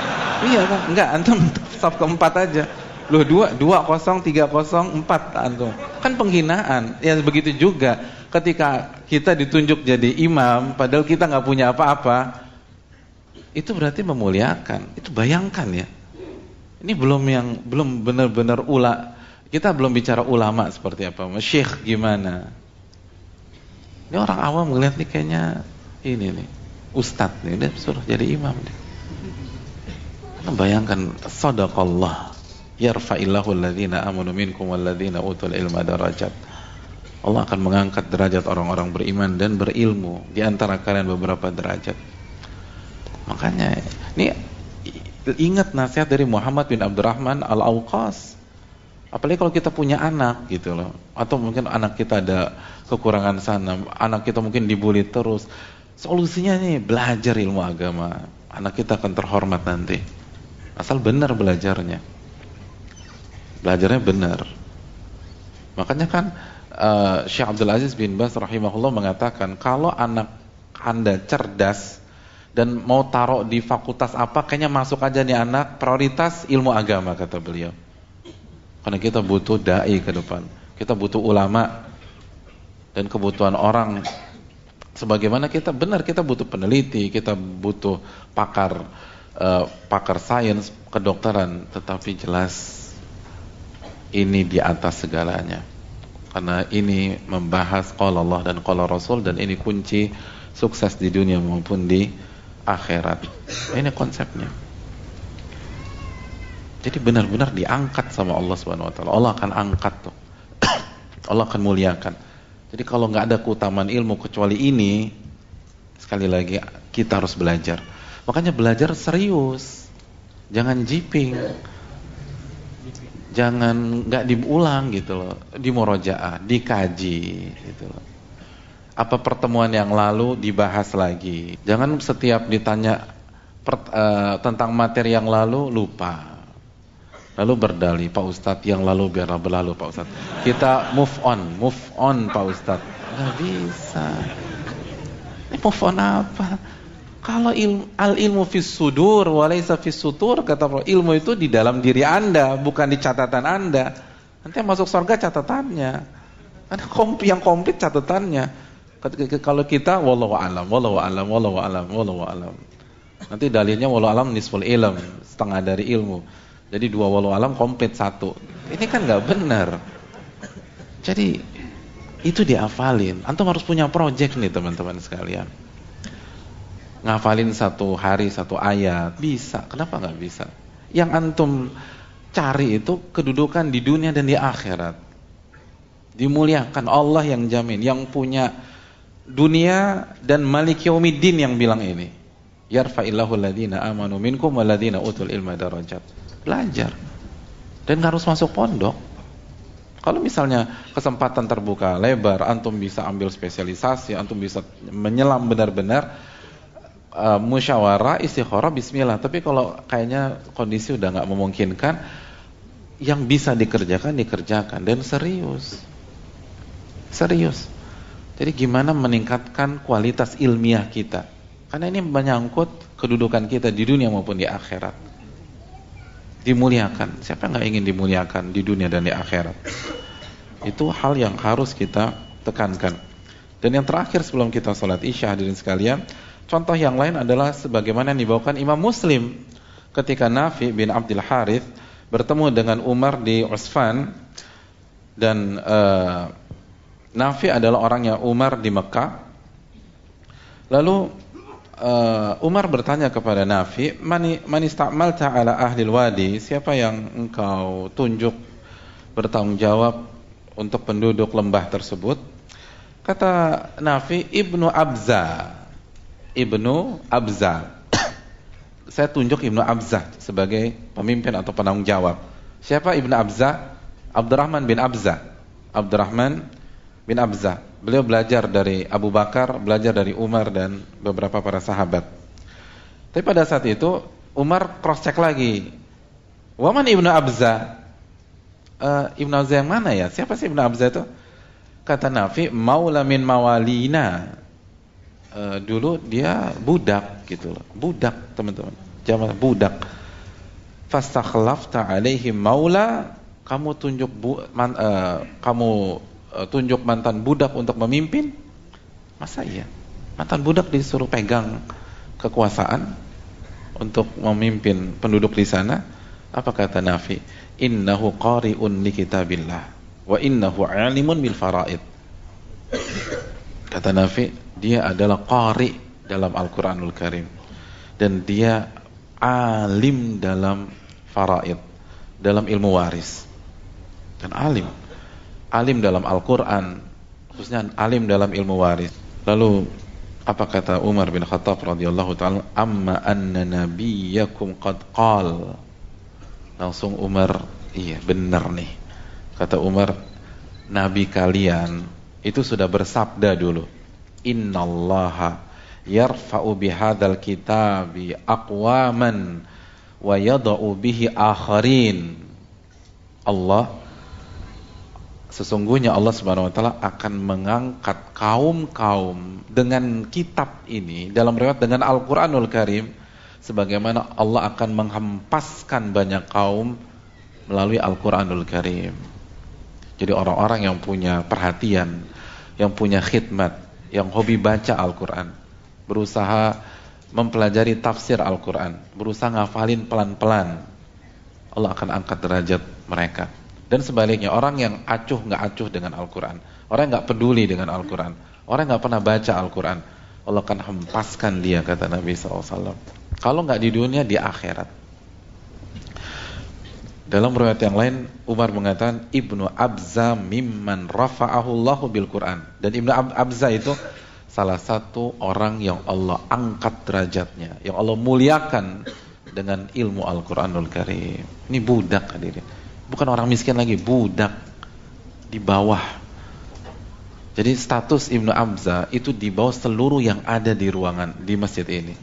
Iya kan? Enggak, antum saf keempat aja. Loh dua, dua kosong, tiga kosong, empat antum. Kan penghinaan. Ya begitu juga ketika kita ditunjuk jadi imam, padahal kita nggak punya apa-apa, itu berarti memuliakan. Itu bayangkan ya. Ini belum yang belum benar-benar ula. Kita belum bicara ulama seperti apa, syekh gimana. Ini orang awam melihat nih kayaknya ini nih, ustadz nih, dia suruh jadi imam nih. Karena bayangkan sadaqallah yarfa'illahu alladhina amanu minkum walladhina utul ilma darajat. Allah akan mengangkat derajat orang-orang beriman dan berilmu di antara kalian beberapa derajat. Makanya ini ingat nasihat dari Muhammad bin Abdurrahman Al-Auqas. Apalagi kalau kita punya anak gitu loh. Atau mungkin anak kita ada kekurangan sana, anak kita mungkin dibully terus. Solusinya nih belajar ilmu agama. Anak kita akan terhormat nanti. Asal benar belajarnya. Belajarnya benar. Makanya kan uh, Syekh Abdul Aziz bin Bas rahimahullah mengatakan kalau anak Anda cerdas dan mau taruh di fakultas apa kayaknya masuk aja nih anak prioritas ilmu agama kata beliau karena kita butuh dai ke depan kita butuh ulama dan kebutuhan orang sebagaimana kita benar kita butuh peneliti kita butuh pakar uh, pakar sains kedokteran tetapi jelas ini di atas segalanya karena ini membahas qala Allah dan qala Rasul dan ini kunci sukses di dunia maupun di akhirat. Ini konsepnya. Jadi benar-benar diangkat sama Allah Subhanahu wa taala. Allah akan angkat tuh. Allah akan muliakan. Jadi kalau nggak ada keutamaan ilmu kecuali ini, sekali lagi kita harus belajar. Makanya belajar serius. Jangan jiping. Jangan nggak diulang gitu loh. Di murojaah, dikaji gitu loh apa pertemuan yang lalu dibahas lagi. Jangan setiap ditanya per, uh, tentang materi yang lalu lupa. Lalu berdali Pak Ustadz yang lalu biarlah berlalu Pak Ustadz. Kita move on, move on Pak Ustadz. Gak bisa. Ini move on apa? Kalau ilmu, al ilmu fis sudur walaysa fis sutur kata Allah, ilmu itu di dalam diri Anda, bukan di catatan Anda. Nanti masuk surga catatannya. Ada yang komplit catatannya. Kalau kita wallahu alam, wallahu alam, wallahu alam, wallahu alam. Nanti dalilnya wallahu alam nisful ilm, setengah dari ilmu. Jadi dua wallahu alam komplit satu. Ini kan nggak benar. Jadi itu diafalin. Antum harus punya project nih teman-teman sekalian. Ngafalin satu hari satu ayat bisa. Kenapa nggak bisa? Yang antum cari itu kedudukan di dunia dan di akhirat. Dimuliakan Allah yang jamin, yang punya dunia dan Malik Yaumiddin yang bilang ini. Yarfa'illahu alladhina amanu minkum walladhina utul ilma darajat. Belajar. Dan harus masuk pondok. Kalau misalnya kesempatan terbuka lebar, antum bisa ambil spesialisasi, antum bisa menyelam benar-benar uh, musyawarah, istikharah, bismillah. Tapi kalau kayaknya kondisi udah nggak memungkinkan, yang bisa dikerjakan dikerjakan dan serius. Serius. Jadi gimana meningkatkan kualitas ilmiah kita? Karena ini menyangkut kedudukan kita di dunia maupun di akhirat. Dimuliakan. Siapa nggak ingin dimuliakan di dunia dan di akhirat? Itu hal yang harus kita tekankan. Dan yang terakhir sebelum kita sholat isya hadirin sekalian, contoh yang lain adalah sebagaimana yang dibawakan Imam Muslim ketika Nafi bin Abdul Harith bertemu dengan Umar di Usfan dan uh, Nafi adalah orangnya Umar di Mekah. Lalu uh, Umar bertanya kepada Nafi, "Mani man ista'malta ala ahli wadi?" Siapa yang engkau tunjuk bertanggung jawab untuk penduduk lembah tersebut? Kata Nafi, "Ibnu Abza." Ibnu Abza. Saya tunjuk Ibnu Abza sebagai pemimpin atau penanggung jawab. Siapa Ibnu Abza? Abdurrahman bin Abza. Abdurrahman bin Abza. Beliau belajar dari Abu Bakar, belajar dari Umar dan beberapa para sahabat. Tapi pada saat itu Umar cross check lagi. Waman ibnu Abza. Uh, ibnu Abza yang mana ya? Siapa sih ibnu Abza itu? Kata Nafi, maula min mawalina. Uh, dulu dia budak gitu loh. Budak teman-teman. Zaman budak. fastakhlafta alaihim maula kamu tunjuk bu, man, uh, kamu tunjuk mantan budak untuk memimpin? Masa iya? Mantan budak disuruh pegang kekuasaan untuk memimpin penduduk di sana? Apa kata Nafi? Innahu qari'un li kitabillah wa innahu alimun bil faraid. Kata Nafi dia adalah qari dalam Al-Qur'anul Karim dan dia alim dalam faraid dalam ilmu waris. Dan alim alim dalam Al-Quran khususnya alim dalam ilmu waris. Lalu apa kata Umar bin Khattab radhiyallahu taala? Amma anna nabiyyakum qad qal. Langsung Umar iya benar nih. Kata Umar nabi kalian itu sudah bersabda dulu innallaha yarfa'u bihadzal kitabi aqwaman wa yada'u bihi akharin Allah sesungguhnya Allah Subhanahu wa taala akan mengangkat kaum-kaum dengan kitab ini dalam riwayat dengan Al-Qur'anul Karim sebagaimana Allah akan menghempaskan banyak kaum melalui Al-Qur'anul Karim. Jadi orang-orang yang punya perhatian, yang punya khidmat, yang hobi baca Al-Qur'an, berusaha mempelajari tafsir Al-Quran, berusaha ngafalin pelan-pelan, Allah akan angkat derajat mereka. Dan sebaliknya, orang yang acuh nggak acuh dengan Al-Quran, orang yang nggak peduli dengan Al-Quran, orang yang nggak pernah baca Al-Quran, Allah akan hempaskan dia, kata Nabi SAW. Kalau nggak di dunia, di akhirat. Dalam riwayat yang lain, Umar mengatakan, Ibnu Abza mimman rafa'ahu Allahu bil Quran. Dan Ibnu Abza itu salah satu orang yang Allah angkat derajatnya, yang Allah muliakan dengan ilmu Al-Qur'anul Karim. Ini budak hadirin. Bukan orang miskin lagi, budak di bawah. Jadi status Ibnu Abza itu di bawah seluruh yang ada di ruangan di masjid ini.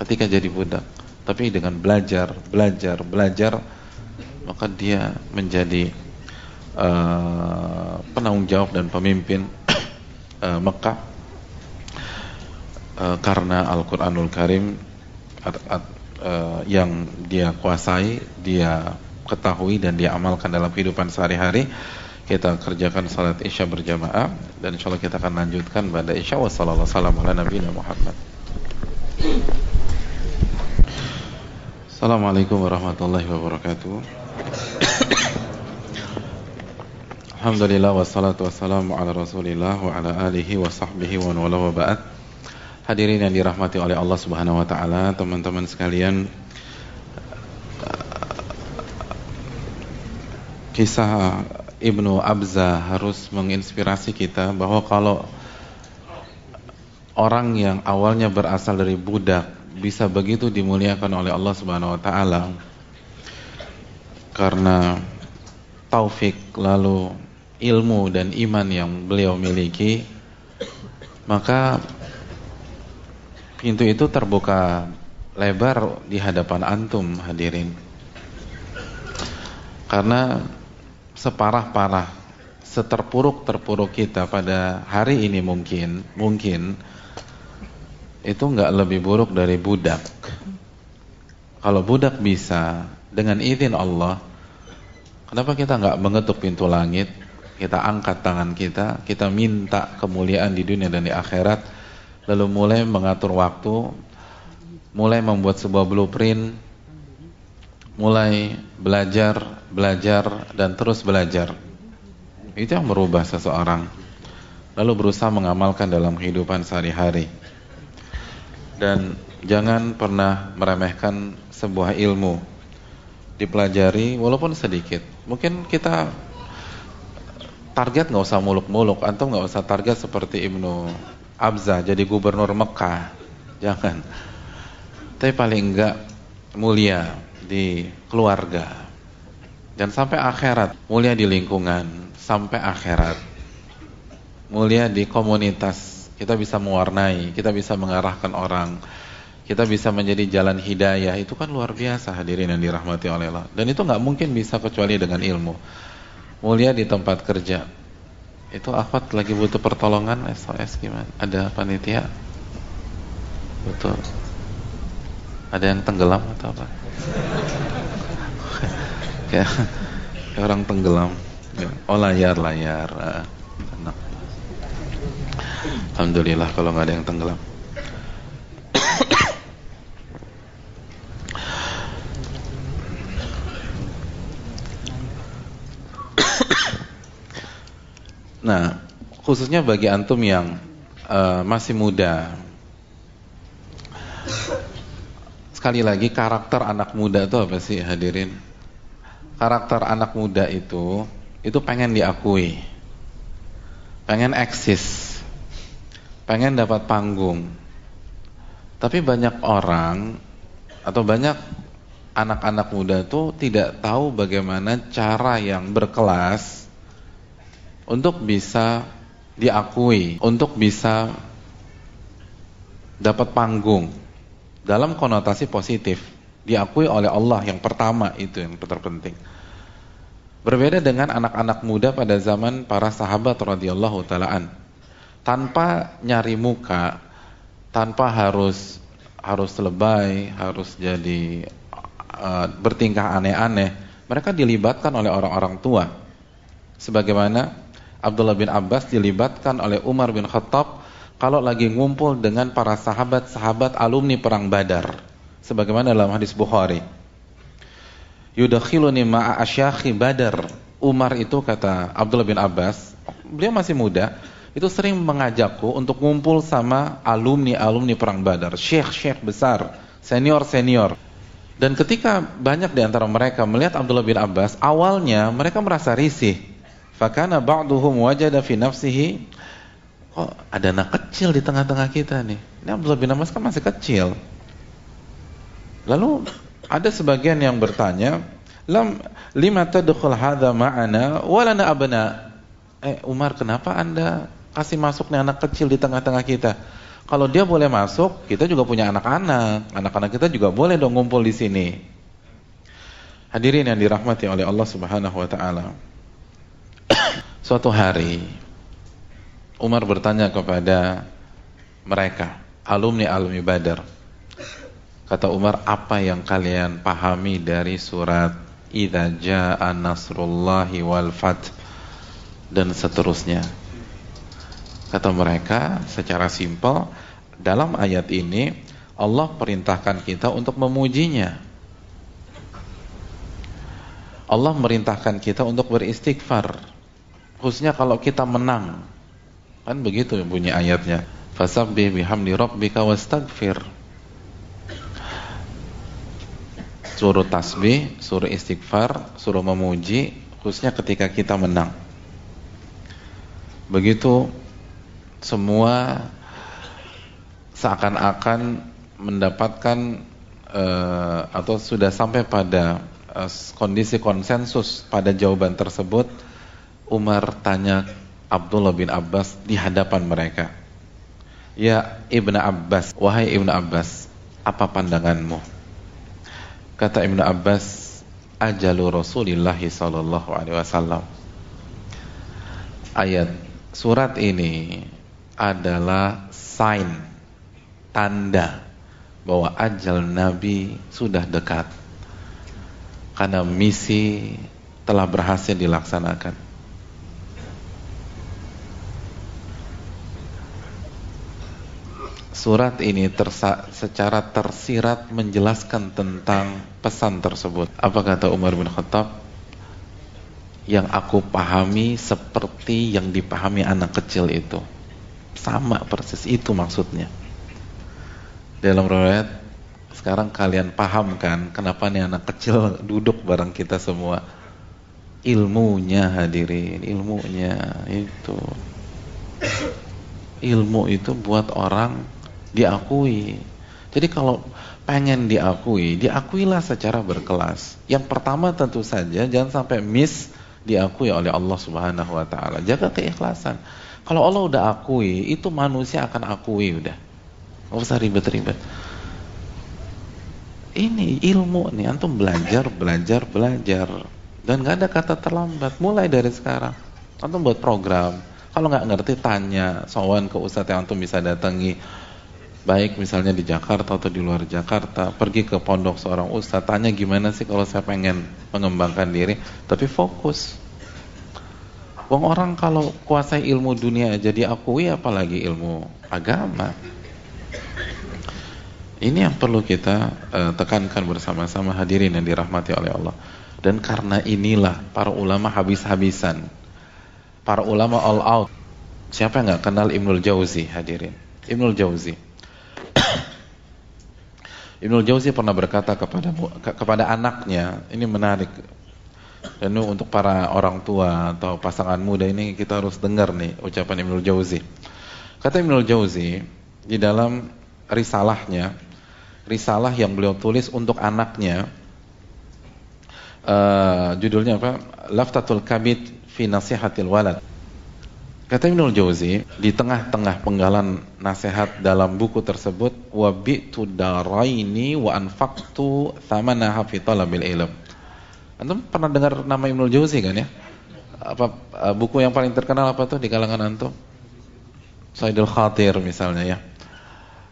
Ketika jadi budak, tapi dengan belajar, belajar, belajar maka dia menjadi uh, penanggung jawab dan pemimpin uh, Mekah uh, karena Al-Quranul Karim uh, yang dia kuasai, dia ketahui dan dia amalkan dalam kehidupan sehari-hari kita kerjakan salat isya berjamaah dan insya Allah kita akan lanjutkan pada isya. Wassalamualaikum warahmatullahi Muhammad. Assalamualaikum warahmatullahi wabarakatuh. Alhamdulillah wassalatu wassalamu ala rasulillah wa ala alihi wa sahbihi wa wala wa ba'd. Hadirin yang dirahmati oleh Allah Subhanahu wa taala, teman-teman sekalian, kisah Ibnu Abza harus menginspirasi kita bahwa kalau orang yang awalnya berasal dari budak bisa begitu dimuliakan oleh Allah Subhanahu wa taala karena taufik lalu ilmu dan iman yang beliau miliki maka pintu itu terbuka lebar di hadapan antum hadirin. Karena separah-parah, seterpuruk-terpuruk kita pada hari ini mungkin, mungkin itu nggak lebih buruk dari budak. Kalau budak bisa dengan izin Allah, kenapa kita nggak mengetuk pintu langit? Kita angkat tangan kita, kita minta kemuliaan di dunia dan di akhirat lalu mulai mengatur waktu, mulai membuat sebuah blueprint, mulai belajar, belajar dan terus belajar. Itu yang merubah seseorang. Lalu berusaha mengamalkan dalam kehidupan sehari-hari. Dan jangan pernah meremehkan sebuah ilmu. Dipelajari walaupun sedikit. Mungkin kita target nggak usah muluk-muluk, atau nggak usah target seperti Ibnu Abza jadi gubernur Mekah. Jangan. Tapi paling enggak mulia di keluarga. Dan sampai akhirat, mulia di lingkungan, sampai akhirat. Mulia di komunitas, kita bisa mewarnai, kita bisa mengarahkan orang. Kita bisa menjadi jalan hidayah, itu kan luar biasa hadirin yang dirahmati oleh Allah. Dan itu nggak mungkin bisa kecuali dengan ilmu. Mulia di tempat kerja, itu akhwat lagi butuh pertolongan SOS gimana? Ada panitia? Betul. Ada yang tenggelam atau apa? kayak, orang tenggelam ya. oh layar layar uh, Alhamdulillah kalau nggak ada yang tenggelam Nah, khususnya bagi antum yang uh, masih muda. Sekali lagi karakter anak muda itu apa sih hadirin? Karakter anak muda itu itu pengen diakui. Pengen eksis. Pengen dapat panggung. Tapi banyak orang atau banyak anak-anak muda itu tidak tahu bagaimana cara yang berkelas untuk bisa diakui, untuk bisa dapat panggung dalam konotasi positif, diakui oleh Allah yang pertama itu yang terpenting. Berbeda dengan anak-anak muda pada zaman para sahabat radhiyallahu taalaan. Tanpa nyari muka, tanpa harus harus lebay, harus jadi uh, bertingkah aneh-aneh, mereka dilibatkan oleh orang-orang tua. Sebagaimana Abdullah bin Abbas dilibatkan oleh Umar bin Khattab kalau lagi ngumpul dengan para sahabat-sahabat alumni perang Badar sebagaimana dalam hadis Bukhari. Yudakhiluni ma'a asyakhi Badar. Umar itu kata Abdullah bin Abbas beliau masih muda itu sering mengajakku untuk ngumpul sama alumni-alumni perang Badar. Syekh-syekh besar senior-senior. Dan ketika banyak di antara mereka melihat Abdullah bin Abbas awalnya mereka merasa risih. Fakana ba'duhum wajada fi nafsihi kok ada anak kecil di tengah-tengah kita nih. Ini Abdullah bin Abbas kan masih kecil. Lalu ada sebagian yang bertanya, "Lam lima tadkhul hadza ma'ana wa lana abna?" Eh Umar, kenapa Anda kasih masuk nih anak kecil di tengah-tengah kita? Kalau dia boleh masuk, kita juga punya anak-anak. Anak-anak kita juga boleh dong ngumpul di sini. Hadirin yang dirahmati oleh Allah Subhanahu wa taala. Suatu hari Umar bertanya kepada mereka, alumni-alumni Badar. Kata Umar, apa yang kalian pahami dari surat Idza jaa nasrullahi wal fath dan seterusnya. Kata mereka secara simpel, dalam ayat ini Allah perintahkan kita untuk memujinya. Allah merintahkan kita untuk beristighfar khususnya kalau kita menang. Kan begitu bunyi ayatnya. Fasabbih bihamdi rabbika wastaghfir. Suruh tasbih, suruh istighfar, suruh memuji khususnya ketika kita menang. Begitu semua seakan-akan mendapatkan uh, atau sudah sampai pada uh, kondisi konsensus pada jawaban tersebut Umar tanya Abdullah bin Abbas di hadapan mereka. Ya Ibnu Abbas, wahai Ibnu Abbas, apa pandanganmu? Kata Ibnu Abbas, ajalu Rasulullah sallallahu alaihi wasallam. Ayat surat ini adalah sign tanda bahwa ajal Nabi sudah dekat. Karena misi telah berhasil dilaksanakan. Surat ini tersa secara tersirat menjelaskan tentang pesan tersebut. Apa kata Umar bin Khattab? Yang aku pahami seperti yang dipahami anak kecil itu. Sama persis itu maksudnya. Dalam riwayat sekarang kalian paham kan kenapa nih anak kecil duduk bareng kita semua? Ilmunya hadirin, ilmunya itu. Ilmu itu buat orang diakui. Jadi kalau pengen diakui, diakuilah secara berkelas. Yang pertama tentu saja jangan sampai miss diakui oleh Allah Subhanahu wa taala. Jaga keikhlasan. Kalau Allah udah akui, itu manusia akan akui udah. Enggak usah ribet-ribet. Ini ilmu nih, antum belajar, belajar, belajar. Dan nggak ada kata terlambat. Mulai dari sekarang. Antum buat program. Kalau nggak ngerti tanya, sowan ke ustadz yang antum bisa datangi baik misalnya di Jakarta atau di luar Jakarta, pergi ke pondok seorang ustaz, tanya gimana sih kalau saya pengen mengembangkan diri, tapi fokus. Wong orang kalau kuasai ilmu dunia aja diakui apalagi ilmu agama. Ini yang perlu kita uh, tekankan bersama-sama hadirin yang dirahmati oleh Allah. Dan karena inilah para ulama habis-habisan. Para ulama all out. Siapa yang nggak kenal Ibnul Jauzi hadirin? Ibnul Jauzi Ibnu Jauzi pernah berkata kepada kepada anaknya, ini menarik. Dan untuk para orang tua atau pasangan muda ini kita harus dengar nih ucapan Ibnu Jauzi. Kata Ibnu Jauzi di dalam risalahnya, risalah yang beliau tulis untuk anaknya, uh, judulnya apa? Laftatul Kabid fi Nasihatil Walad. Kata Ibnul Jauzi, di tengah-tengah penggalan nasihat dalam buku tersebut, wa bi'tu daraini wa anfaqtu thamanaha fi talabil ilm. Antum pernah dengar nama Ibnul Jauzi kan ya? Apa eh, buku yang paling terkenal apa tuh di kalangan antum? Saidul Khatir misalnya ya.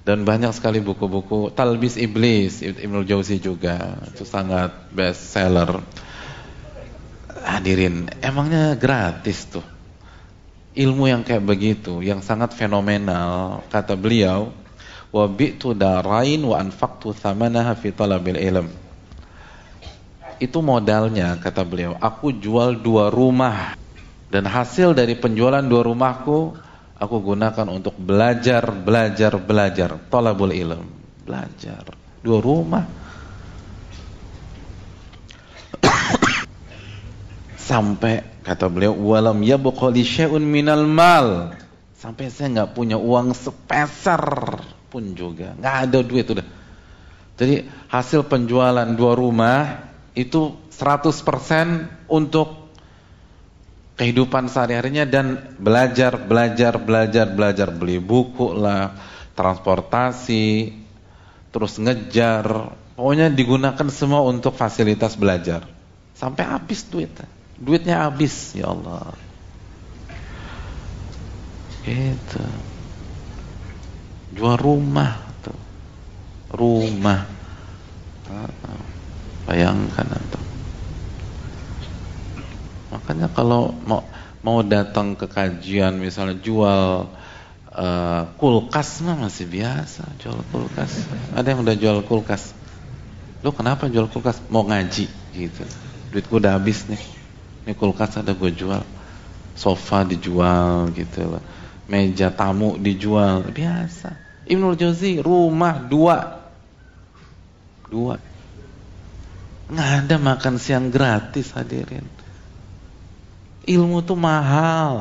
Dan banyak sekali buku-buku Talbis Iblis Ibnul Jauzi juga itu sangat best seller. Hadirin, emangnya gratis tuh ilmu yang kayak begitu, yang sangat fenomenal, kata beliau, wa bi'tu darain wa anfaqtu thamanaha fi talabil ilm. Itu modalnya, kata beliau. Aku jual dua rumah dan hasil dari penjualan dua rumahku aku gunakan untuk belajar, belajar, belajar. Talabul ilm, belajar. Dua rumah. Sampai Kata beliau, "Walam yabqa li syai'un minal mal." Sampai saya nggak punya uang sepeser pun juga, nggak ada duit udah. Jadi hasil penjualan dua rumah itu 100% untuk kehidupan sehari-harinya dan belajar, belajar, belajar, belajar, beli buku lah, transportasi, terus ngejar, pokoknya digunakan semua untuk fasilitas belajar. Sampai habis duitnya. Duitnya habis, ya Allah. Gitu. Jual rumah tuh. Rumah. Bayangkan antum. Makanya kalau mau mau datang ke kajian misalnya jual uh, kulkas mah masih biasa jual kulkas. Ada yang udah jual kulkas. Lu kenapa jual kulkas? Mau ngaji gitu. Duit gua udah habis nih ini kulkas ada gue jual. Sofa dijual gitu loh meja tamu dijual. Biasa. Ibnul Jauzi rumah dua. Dua. Nggak ada makan siang gratis hadirin. Ilmu tuh mahal.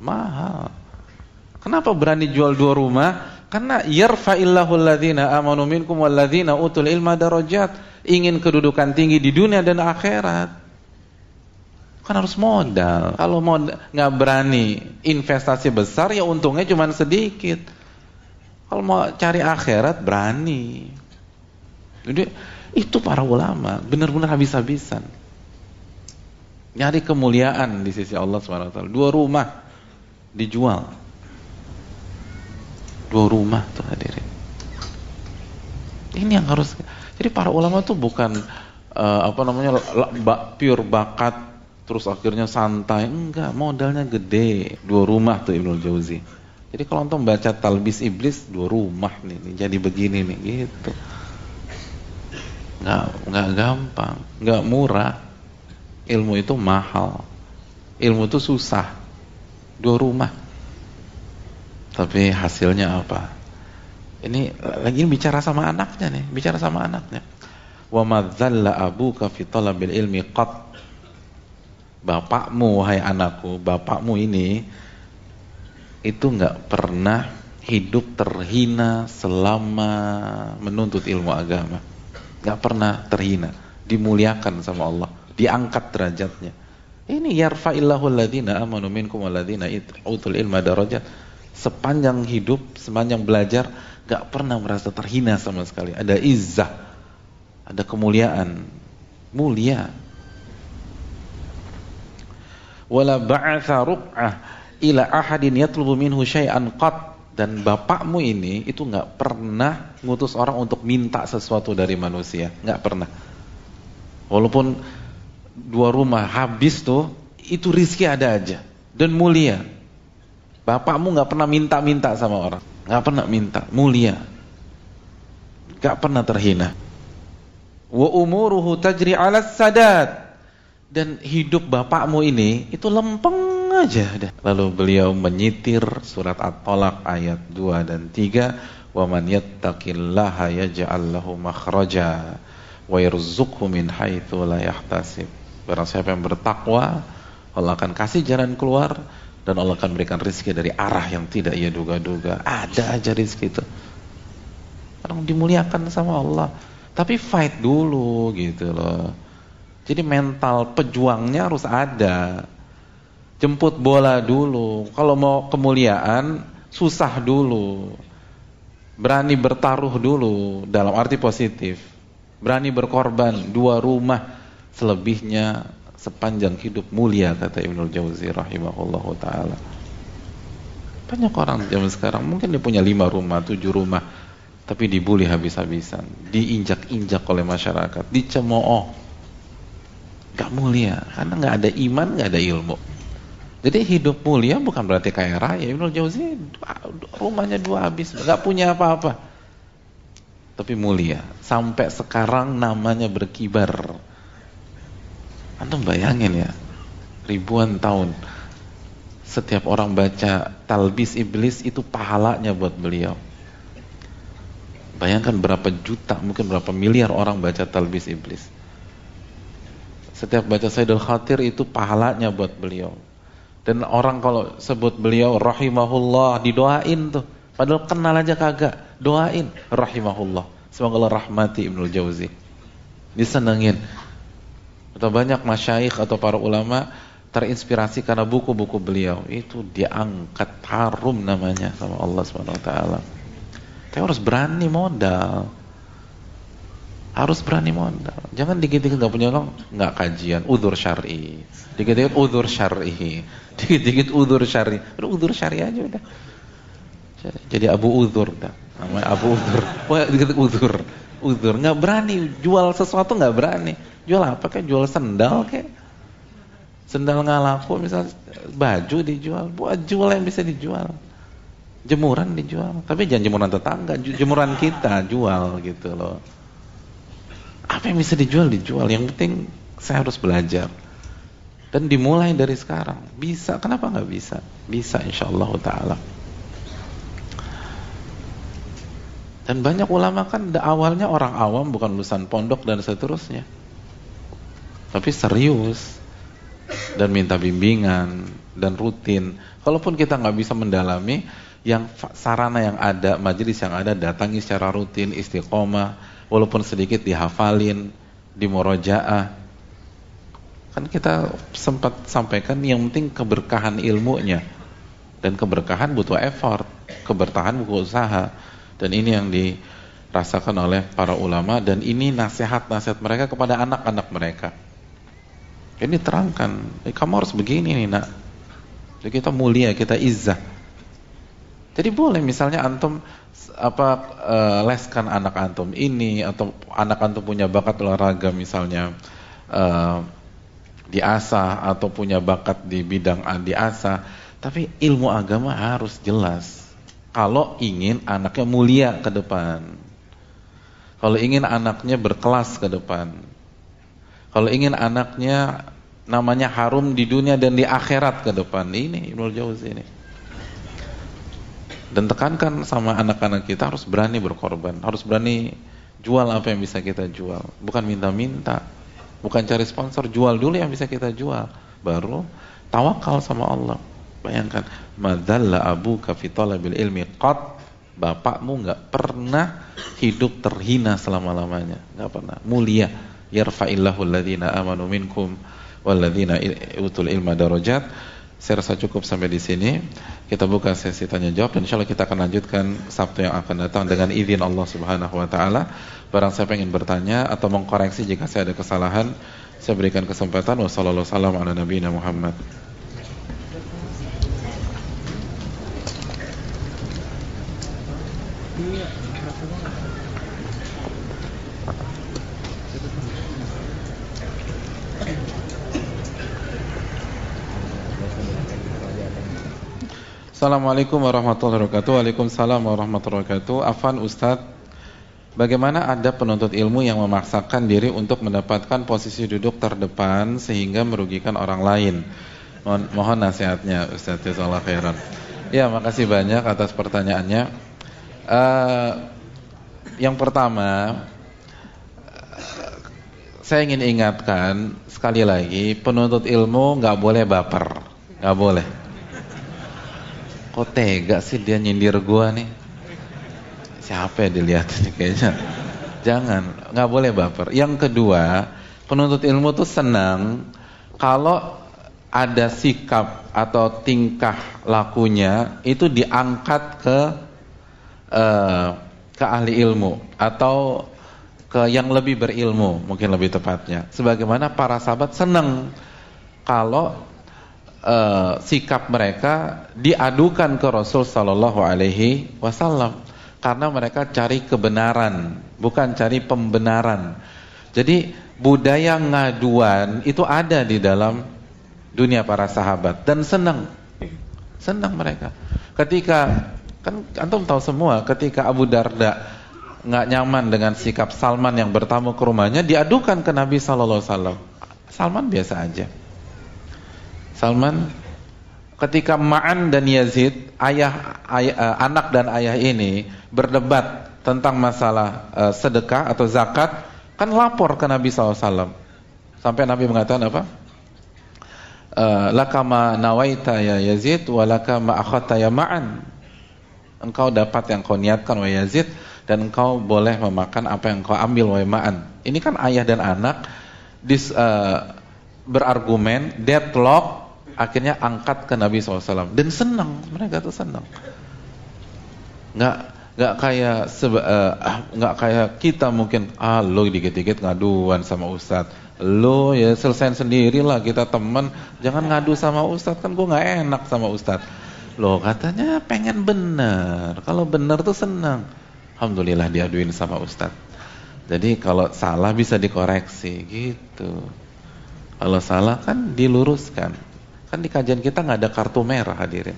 Mahal. Kenapa berani jual dua rumah? Karena yarfa'illahu alladhina amanu minkum utul ilma darajat. Ingin kedudukan tinggi di dunia dan akhirat Kan harus modal. Kalau mau nggak berani investasi besar ya untungnya cuma sedikit. Kalau mau cari akhirat berani. Jadi itu para ulama benar-benar habis-habisan. Nyari kemuliaan di sisi Allah SWT. Dua rumah dijual. Dua rumah tuh hadirin. Ini yang harus. Jadi para ulama tuh bukan uh, apa namanya pure bakat terus akhirnya santai. Enggak modalnya gede. Dua rumah tuh Ibnu Jauzi. Jadi kalau untuk baca talbis iblis dua rumah nih, nih jadi begini nih gitu. Nggak nggak gampang. Nggak murah. Ilmu itu mahal. Ilmu itu susah. Dua rumah. Tapi hasilnya apa? Ini lagi bicara sama anaknya nih bicara sama anaknya. Wa madzalla abuka fi talabil ilmi qat bapakmu wahai anakku, bapakmu ini itu nggak pernah hidup terhina selama menuntut ilmu agama. nggak pernah terhina, dimuliakan sama Allah, diangkat derajatnya. Ini yarfa'illahu alladhina amanu minkum walladhina utul ilma darajat. Sepanjang hidup, sepanjang belajar, nggak pernah merasa terhina sama sekali. Ada izzah, ada kemuliaan, mulia wala ba'atha ruk'ah ila ahadin yatlubu minhu syai'an qat Dan bapakmu ini itu nggak pernah ngutus orang untuk minta sesuatu dari manusia, nggak pernah. Walaupun dua rumah habis tuh, itu rizki ada aja dan mulia. Bapakmu nggak pernah minta-minta sama orang, nggak pernah minta, mulia, nggak pernah terhina. Wa umuruhu tajri ala sadat dan hidup bapakmu ini itu lempeng aja Lalu beliau menyitir surat At-Talaq ayat 2 dan 3, "Wa man yattaqillaha yaj'al lahu makhraja wa yarzuqhu min haitsu la yahtasib." Barang siapa yang bertakwa, Allah akan kasih jalan keluar dan Allah akan berikan rezeki dari arah yang tidak ia duga-duga. Ada aja rezeki itu. Orang dimuliakan sama Allah. Tapi fight dulu gitu loh jadi mental pejuangnya harus ada. Jemput bola dulu. Kalau mau kemuliaan, susah dulu. Berani bertaruh dulu dalam arti positif. Berani berkorban dua rumah selebihnya sepanjang hidup mulia kata Ibnu Jauzi rahimahullahu taala. Banyak orang zaman sekarang mungkin dia punya lima rumah, tujuh rumah, tapi dibully habis-habisan, diinjak-injak oleh masyarakat, dicemooh, Gak mulia, karena gak ada iman, gak ada ilmu. Jadi hidup mulia bukan berarti kaya raya. Ibnu Jauzi rumahnya dua habis, gak punya apa-apa. Tapi mulia, sampai sekarang namanya berkibar. Antum bayangin ya, ribuan tahun setiap orang baca talbis iblis itu pahalanya buat beliau. Bayangkan berapa juta, mungkin berapa miliar orang baca talbis iblis. Setiap baca Sayyidul Khatir itu pahalanya buat beliau. Dan orang kalau sebut beliau rahimahullah didoain tuh. Padahal kenal aja kagak. Doain rahimahullah. Semoga Allah rahmati Ibnu Jauzi. Disenengin. Atau banyak masyayikh atau para ulama terinspirasi karena buku-buku beliau. Itu diangkat harum namanya sama Allah Subhanahu wa taala. Tapi harus berani modal. Harus berani modal. Jangan dikit-dikit nggak punya uang, nggak kajian, udur syar'i. Dikit-dikit udur syar'i. Dikit-dikit udur syar'i. Udah udur syar'i aja udah. Jadi Abu Udur dah. Abu Udur. Wah, dikit udur. Udur nggak berani jual sesuatu nggak berani. Jual apa kayak jual sendal kayak. Sendal nggak laku misal baju dijual, buat jual yang bisa dijual. Jemuran dijual, tapi jangan jemuran tetangga, jemuran kita jual gitu loh. Apa yang bisa dijual dijual. Yang penting saya harus belajar. Dan dimulai dari sekarang. Bisa, kenapa nggak bisa? Bisa insyaallah taala. Dan banyak ulama kan awalnya orang awam bukan lulusan pondok dan seterusnya. Tapi serius dan minta bimbingan dan rutin. Kalaupun kita nggak bisa mendalami, yang sarana yang ada, majelis yang ada, datangi secara rutin, istiqomah, walaupun sedikit dihafalin, di morojaah. Kan kita sempat sampaikan yang penting keberkahan ilmunya. Dan keberkahan butuh effort, kebertahan butuh usaha. Dan ini yang dirasakan oleh para ulama dan ini nasihat-nasihat mereka kepada anak-anak mereka. Ini terangkan, eh, kamu harus begini nih nak. Jadi kita mulia, kita izzah. Jadi boleh misalnya antum apa uh, leskan anak antum ini atau anak antum punya bakat olahraga misalnya uh, diasah atau punya bakat di bidang diasah tapi ilmu agama harus jelas. Kalau ingin anaknya mulia ke depan. Kalau ingin anaknya berkelas ke depan. Kalau ingin anaknya namanya harum di dunia dan di akhirat ke depan. Ini Ibnu Jauzi ini dan tekankan sama anak-anak kita harus berani berkorban, harus berani jual apa yang bisa kita jual, bukan minta-minta, bukan cari sponsor, jual dulu yang bisa kita jual, baru tawakal sama Allah. Bayangkan, madzalla abuka fi talabil ilmi qat bapakmu nggak pernah hidup terhina selama-lamanya, nggak pernah. Mulia, yarfa'illahu alladhina amanu minkum walladzina utul ilma darajat. Saya rasa cukup sampai di sini. Kita buka sesi tanya jawab dan insya Allah kita akan lanjutkan Sabtu yang akan datang dengan izin Allah Subhanahu Wa Taala. Barang saya ingin bertanya atau mengkoreksi jika saya ada kesalahan, saya berikan kesempatan. Wassalamualaikum warahmatullahi wabarakatuh. Assalamualaikum warahmatullahi wabarakatuh. Waalaikumsalam warahmatullahi wabarakatuh. Afan Ustadz Bagaimana ada penuntut ilmu yang memaksakan diri untuk mendapatkan posisi duduk terdepan Sehingga merugikan orang lain? Mohon, mohon nasihatnya Ustadz Jazakallah khairan. Ya makasih banyak atas pertanyaannya. Uh, Yang pertama Saya ingin ingatkan Sekali lagi Penuntut ilmu nggak boleh baper. Nggak boleh Kok tega sih dia nyindir gua nih? Siapa ya dilihat nih kayaknya? Jangan, nggak boleh baper. Yang kedua, penuntut ilmu tuh senang kalau ada sikap atau tingkah lakunya itu diangkat ke uh, ke ahli ilmu atau ke yang lebih berilmu mungkin lebih tepatnya. Sebagaimana para sahabat senang kalau uh, sikap mereka diadukan ke Rasul Sallallahu Alaihi Wasallam karena mereka cari kebenaran bukan cari pembenaran. Jadi budaya ngaduan itu ada di dalam dunia para sahabat dan senang. Senang mereka. Ketika kan antum tahu semua ketika Abu Darda nggak nyaman dengan sikap Salman yang bertamu ke rumahnya diadukan ke Nabi Sallallahu Alaihi Wasallam. Salman biasa aja Salman ketika Ma'an dan Yazid ayah, ayah uh, anak dan ayah ini berdebat tentang masalah uh, sedekah atau zakat kan lapor ke Nabi SAW sampai Nabi mengatakan apa? Uh, lakama nawaita ya Yazid walakama akhata ya Ma'an. Engkau dapat yang kau niatkan wa Yazid dan engkau boleh memakan apa yang kau ambil wa Ma'an. Ini kan ayah dan anak dis, uh, berargumen deadlock akhirnya angkat ke Nabi SAW dan senang. Mereka tuh senang. Nggak nggak kayak seba, uh, nggak kayak kita mungkin ah lo dikit-dikit ngaduan sama Ustadz. Lo ya selesai sendirilah kita teman jangan ngadu sama Ustadz kan gue nggak enak sama Ustadz. Lo katanya pengen bener. Kalau bener tuh senang. Alhamdulillah diaduin sama Ustadz. Jadi kalau salah bisa dikoreksi gitu. Kalau salah kan diluruskan Kan di kajian kita nggak ada kartu merah hadirin.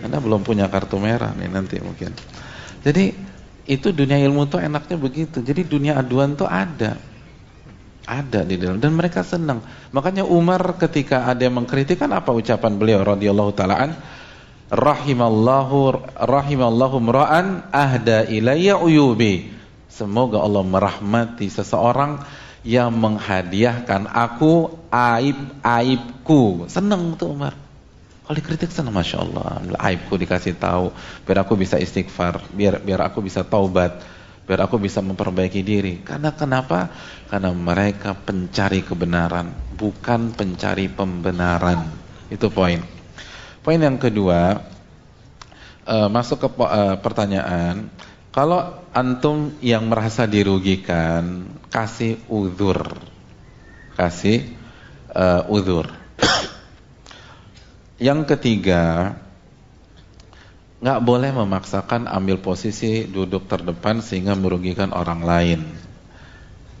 Anda belum punya kartu merah nih nanti mungkin. Jadi itu dunia ilmu tuh enaknya begitu. Jadi dunia aduan tuh ada. Ada di dalam dan mereka senang. Makanya Umar ketika ada yang mengkritik kan apa ucapan beliau radhiyallahu taalaan rahimallahu rahimallahu mra'an ahda ilayya uyubi. Semoga Allah merahmati seseorang yang menghadiahkan aku aib-aibku. Senang tuh Umar. Kalau dikritik senang Masya Allah. Aibku dikasih tahu. Biar aku bisa istighfar. Biar biar aku bisa taubat. Biar aku bisa memperbaiki diri. Karena kenapa? Karena mereka pencari kebenaran. Bukan pencari pembenaran. Itu poin. Poin yang kedua. Uh, masuk ke uh, pertanyaan. Kalau antum yang merasa dirugikan, kasih uzur. Kasih uh, uzur. yang ketiga, nggak boleh memaksakan ambil posisi duduk terdepan sehingga merugikan orang lain.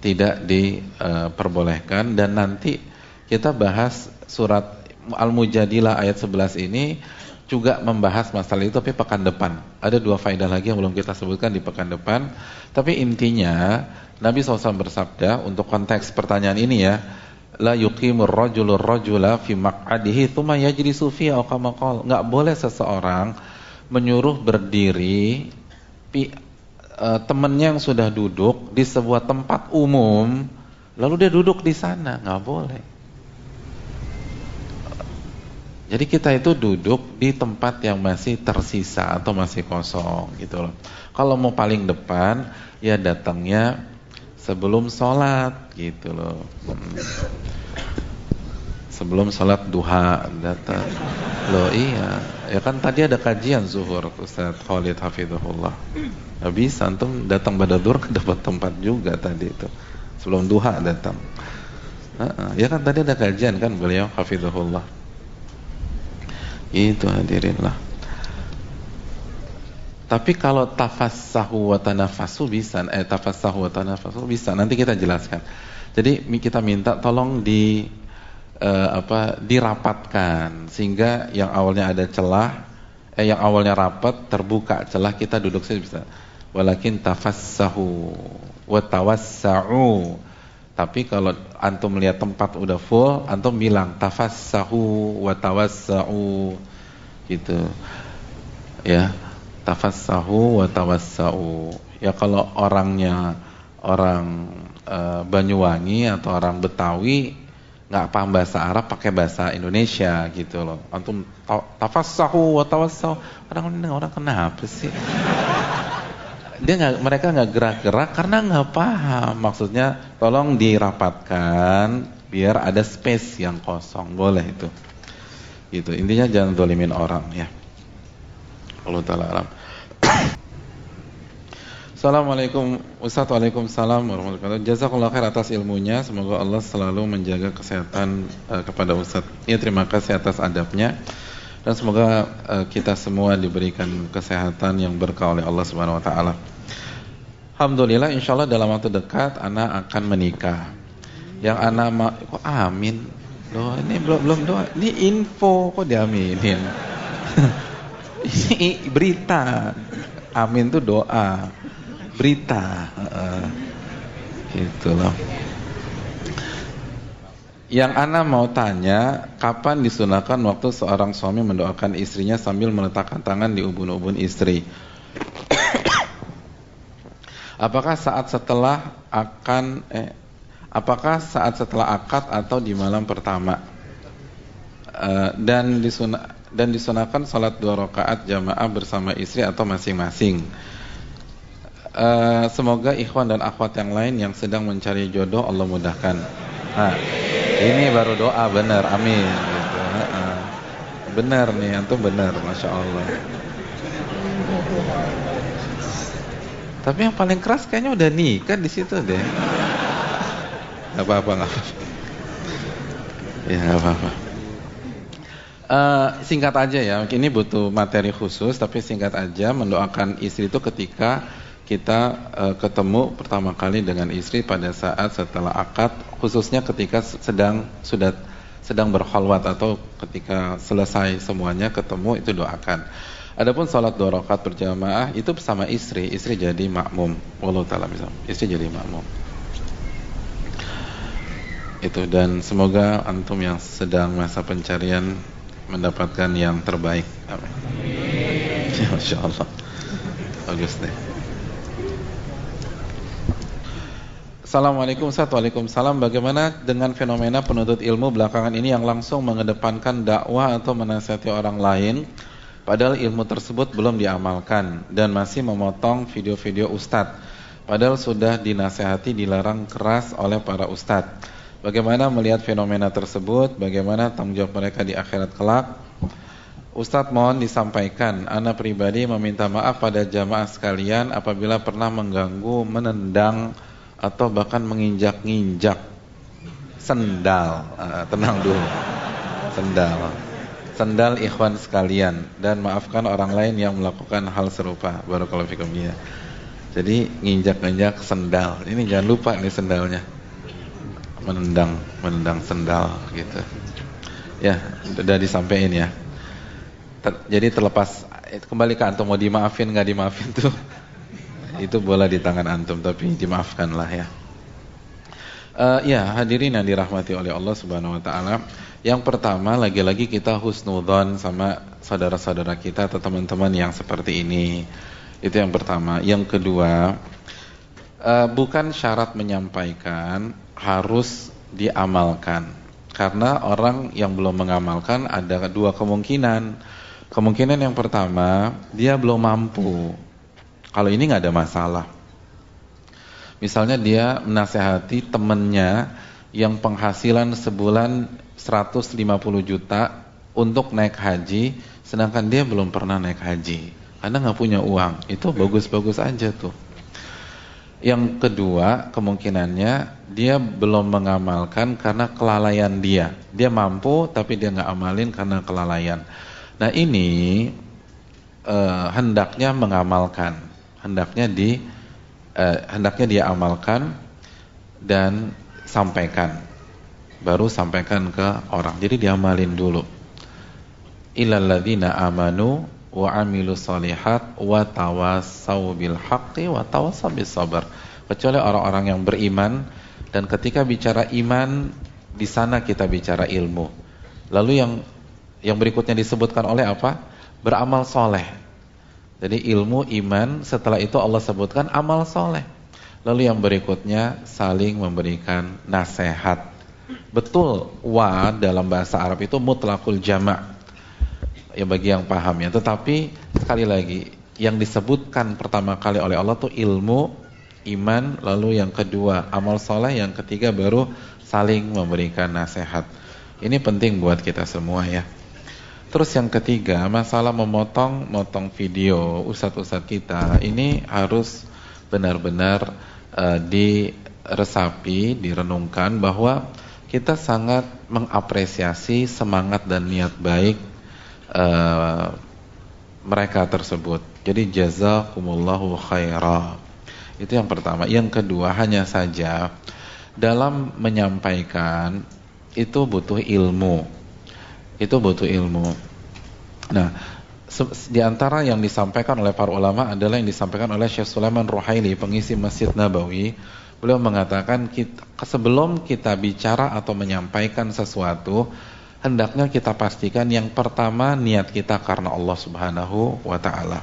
Tidak diperbolehkan dan nanti kita bahas surat Al-Mujadilah ayat 11 ini juga membahas masalah itu tapi pekan depan. Ada dua faedah lagi yang belum kita sebutkan di pekan depan. Tapi intinya Nabi SAW bersabda untuk konteks pertanyaan ini ya, la yuqimur rajulur rajula fi maq'adihi tsumma yajlisu fi aw kama. Enggak boleh seseorang menyuruh berdiri pi, uh, temannya yang sudah duduk di sebuah tempat umum lalu dia duduk di sana, enggak boleh. Jadi kita itu duduk di tempat yang masih tersisa atau masih kosong gitu loh. Kalau mau paling depan ya datangnya sebelum sholat gitu loh. Hmm. Sebelum sholat duha datang. Loh iya, ya kan tadi ada kajian zuhur Ustaz Khalid Hafizahullah. Gak bisa antum datang pada duhur dapat tempat juga tadi itu. Sebelum duha datang. ya kan tadi ada kajian kan beliau Hafizahullah. Itu hadirinlah. Tapi kalau tafassahu wa tanafasu bisa, eh tafassahu wa tanafasu bisa. Nanti kita jelaskan. Jadi kita minta tolong di uh, apa dirapatkan sehingga yang awalnya ada celah eh yang awalnya rapat terbuka celah kita duduk saja bisa. Walakin tafassahu wa tawassa'u. Tapi kalau antum melihat tempat udah full, antum bilang tafassahu wa tawassa'u gitu. Ya tafassahu wa tawassau. Ya kalau orangnya orang e, Banyuwangi atau orang Betawi nggak paham bahasa Arab pakai bahasa Indonesia gitu loh. Antum tafassahu wa tawassau. Orang orang kenapa sih? Dia nggak mereka nggak gerak-gerak karena nggak paham. Maksudnya tolong dirapatkan biar ada space yang kosong. Boleh itu. Gitu. Intinya jangan dolimin orang ya. Allah taala alam. Assalamualaikum Ustaz Waalaikumsalam warahmatullahi wabarakatuh Jazakallah khair atas ilmunya Semoga Allah selalu menjaga kesehatan uh, kepada Ustaz Ya terima kasih atas adabnya Dan semoga uh, kita semua diberikan kesehatan yang berkah oleh Allah Subhanahu Wa Taala. Alhamdulillah insya Allah dalam waktu dekat anak akan menikah Yang anak ma kok amin Loh ini belum belum doa Ini info kok diaminin Ini berita. Amin itu doa. Berita. Uh, gitu loh. Yang Ana mau tanya, kapan disunahkan waktu seorang suami mendoakan istrinya sambil meletakkan tangan di ubun-ubun istri? Apakah saat setelah akan eh apakah saat setelah akad atau di malam pertama? Uh, dan disunah dan disunahkan salat dua rakaat jamaah bersama istri atau masing-masing. Uh, semoga ikhwan dan akhwat yang lain yang sedang mencari jodoh Allah mudahkan. Nah, ini baru doa benar, amin. Gitu. Benar nih, antum benar, masya Allah. Tapi yang paling keras kayaknya udah nikah di situ deh. Gak apa-apa, gak apa-apa. Ya, gak apa-apa. Uh, singkat aja ya, ini butuh materi khusus, tapi singkat aja mendoakan istri itu ketika kita uh, ketemu pertama kali dengan istri pada saat setelah akad, khususnya ketika sedang sudah sedang berkhalwat atau ketika selesai semuanya ketemu itu doakan. Adapun salat dua rakaat berjamaah itu bersama istri, istri jadi makmum. Wallahu taala. Istri jadi makmum. Itu dan semoga antum yang sedang masa pencarian mendapatkan yang terbaik. Amin. Ya, Masya Allah. Bagus deh. Assalamualaikum Waalaikumsalam Bagaimana dengan fenomena penuntut ilmu belakangan ini yang langsung mengedepankan dakwah atau menasihati orang lain Padahal ilmu tersebut belum diamalkan Dan masih memotong video-video ustadz Padahal sudah dinasehati dilarang keras oleh para ustadz Bagaimana melihat fenomena tersebut? Bagaimana tanggung jawab mereka di akhirat kelak? Ustadz mohon disampaikan, Anak pribadi meminta maaf pada jamaah sekalian apabila pernah mengganggu, menendang, atau bahkan menginjak-injak sendal. Uh, tenang dulu, sendal. Sendal ikhwan sekalian dan maafkan orang lain yang melakukan hal serupa. Barakallahu fikum ya. Jadi nginjak-injak sendal. Ini jangan lupa nih sendalnya menendang menendang sendal gitu. Ya, sudah disampaikan ya. Ter, jadi terlepas kembali ke antum mau dimaafin nggak dimaafin tuh itu bola di tangan antum tapi dimaafkanlah ya. Uh, ya hadirin yang dirahmati oleh Allah Subhanahu Wa Taala. Yang pertama lagi-lagi kita husnudon sama saudara-saudara kita atau teman-teman yang seperti ini. Itu yang pertama. Yang kedua, uh, bukan syarat menyampaikan harus diamalkan. Karena orang yang belum mengamalkan ada dua kemungkinan. Kemungkinan yang pertama, dia belum mampu. Kalau ini nggak ada masalah. Misalnya dia menasehati temennya yang penghasilan sebulan 150 juta untuk naik haji, sedangkan dia belum pernah naik haji. Karena nggak punya uang. Itu bagus-bagus aja tuh. Yang kedua, kemungkinannya dia belum mengamalkan karena kelalaian dia. Dia mampu tapi dia nggak amalin karena kelalaian. Nah ini uh, hendaknya mengamalkan, hendaknya di uh, hendaknya dia amalkan dan sampaikan. Baru sampaikan ke orang. Jadi diamalin dulu. Illal ladzina amanu wa amilu salihat wa tawassau bil haqqi wa tawassau bis sabr. Kecuali orang-orang yang beriman dan ketika bicara iman di sana kita bicara ilmu. Lalu yang yang berikutnya disebutkan oleh apa? Beramal soleh. Jadi ilmu, iman, setelah itu Allah sebutkan amal soleh. Lalu yang berikutnya saling memberikan nasihat. Betul, wa dalam bahasa Arab itu mutlakul jama' ya bagi yang paham ya. Tetapi sekali lagi yang disebutkan pertama kali oleh Allah tuh ilmu, iman, lalu yang kedua amal soleh, yang ketiga baru saling memberikan nasihat. Ini penting buat kita semua ya. Terus yang ketiga, masalah memotong motong video ustadz-ustadz kita ini harus benar-benar uh, diresapi, direnungkan bahwa kita sangat mengapresiasi semangat dan niat baik uh, mereka tersebut. Jadi jazakumullahu khaira. Itu yang pertama. Yang kedua hanya saja dalam menyampaikan itu butuh ilmu. Itu butuh ilmu. Nah, di antara yang disampaikan oleh para ulama adalah yang disampaikan oleh Syekh Sulaiman Ruhaili, pengisi Masjid Nabawi. Beliau mengatakan kita, sebelum kita bicara atau menyampaikan sesuatu, hendaknya kita pastikan yang pertama niat kita karena Allah Subhanahu wa taala.